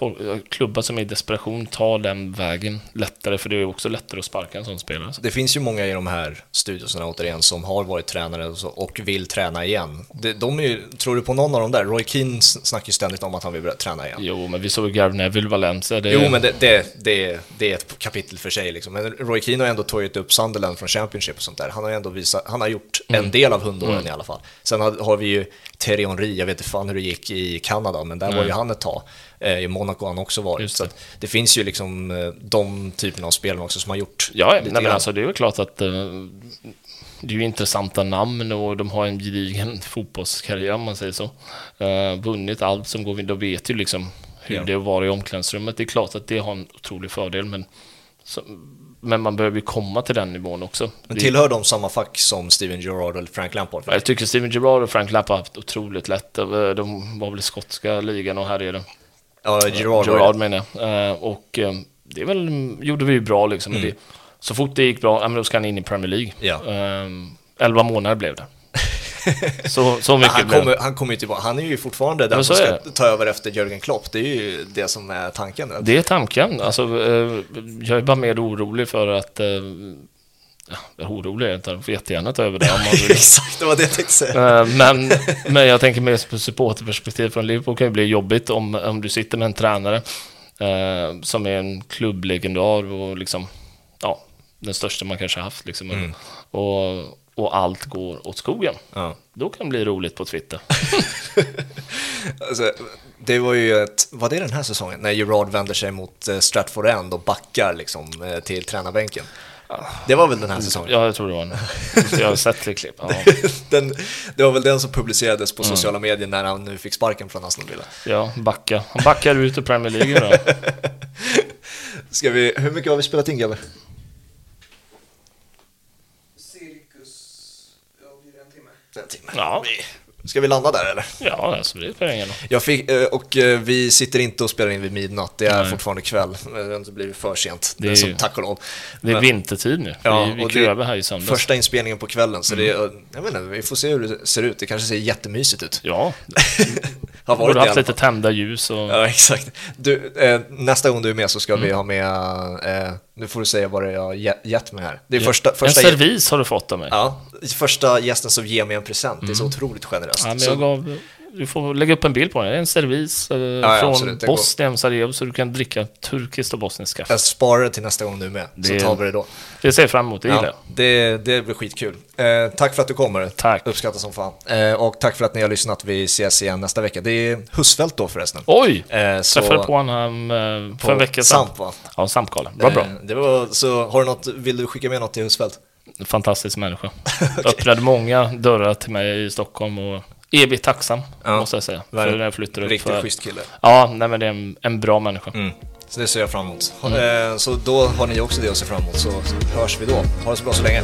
folk, klubbar som är i desperation tar den vägen lättare, för det är också lättare att sparka en sån spelare. Det finns ju många i de här studiosarna återigen som har varit tränare och, så, och vill träna igen. De, de är ju, tror du på någon av dem där? Roy Keane snackar ju ständigt om att han vill träna igen. Jo, men vi såg ju Gary Neville Valencia. Det, Jo, men det, det, det, det är ett kapitel för sig. Liksom. Men Roy Keane har ändå tagit upp Sunderland från Championship och sånt där. Han har ändå visat, han har gjort Mm. en del av hundåren i alla fall. Sen har, har vi ju Terry Henry, jag vet inte fan hur det gick i Kanada, men där var ju han ett tag. Eh, I Monaco har han också varit. Just Så det. det finns ju liksom eh, de typerna av spelarna också som har gjort Ja, nej, men alltså det är väl klart att eh, det är ju intressanta namn och de har en gedigen fotbollskarriär om man säger så. Uh, vunnit allt som går, de vet ju liksom hur Ja. det var i omklädningsrummet. Det är klart att det har en otrolig fördel, men, så, men man behöver ju komma till den nivån också. Men Det- tillhör de samma fack som Steven Gerrard eller Frank Lampard? jag tycker Steven Gerrard och Frank Lampard har haft otroligt lätt. De var väl i skotska ligan och här är det. Ja, Gerard, var Gerard det. menar jag. Eh, Och eh, det är väl, gjorde vi ju bra liksom. Mm. Det, så fort det gick bra, ja, men då ska han in i Premier League. Ja. Ehm, 11 månader blev det. så, så mycket Han kommer, han kommer ju tillbaka. Han är ju fortfarande den som ska ta över efter Jörgen Klopp. Det är ju det som är tanken. Det är tanken. Alltså, eh, jag är bara mer orolig för att... Ja, orolig är jag inte. Får jättegärna ta över det om man vill. Exakt, det var det jag tänkte säga. Eh, men, men jag tänker mer på supporterperspektiv från Liverpool kan ju bli jobbigt om, om du sitter med en tränare eh, som är en klubblegendar och liksom, ja, den största man kanske haft liksom. Mm. Och, och allt går åt skogen. Ja. Då kan det bli roligt på Twitter. Alltså, det var ju ett, var det den här säsongen? När Gerard vänder sig mot eh, Stratford End och backar liksom eh, till tränarbänken. Det var väl den här säsongen? Ja, jag tror det var en. Jag har sett det klipp. Ja, Den, det var väl den som publicerades Mm. på sociala medier när han nu fick sparken från Aston Villa. ja backa. Han backar ut ur Premier League då. Ska vi, hur mycket har vi spelat in grabbar? Cirkus, ja en timme? En timme. Ja, Ska vi landa där eller? ja alltså det spelar ingen. Jag fick, eh, och eh, vi sitter inte och spelar in vid midnatt, det är Nej. fortfarande kväll. Det har inte blivit för sent, Det det är som tack och lov. Det är vintertid nu. Ja, vi vi och det- här i söndags. Första inspelningen på kvällen, så det Mm. är, jag inte, vi får se hur det ser ut. Det kanske ser jättemysigt ut. Ja, Har borde det i haft lite tända ljus och... Ja, exakt. Du, eh, nästa gång du är med så ska Mm. vi ha med, eh, nu får du säga vad det är jag har ge- gett mig här. Det är första, En första, servis har du fått av mig. ja, första gästen som ger mig en present, det är så otroligt generöst. Ja, men så, jag gav du får lägga upp en bild på den. En servis eh, ja, från absolut. Bosnien, Sarajevo, så du kan dricka turkiskt och bosniskt kaffe. Jag sparar det till nästa gång du är med, Det- så tar vi det då. Det ser jag fram emot, det gillar Ja, det, det blir skitkul. Eh, tack för att du kommer. Tack. Uppskattas som fan. Eh, och tack för att ni har lyssnat. Vi ses igen nästa vecka. Det är Husfeldt då förresten. Oj! Eh, så- Träffade på honom eh, för på en vecka sedan. Samp, va? Ja, Sampgalen. Vad bra. Eh, det var, så har du något, vill du skicka med något till Husfeldt? Fantastisk människa. Öppnade många dörrar till mig i Stockholm och evigt tacksam, Ja, måste jag säga. För när jag flyttade upp. Riktigt För... schysst kille. Ja, nej men det är en, en bra människa. Mm. Så det ser jag fram emot. Mm. Eh, så då har ni också det att se fram emot, så hörs vi då. Ha det så bra så länge.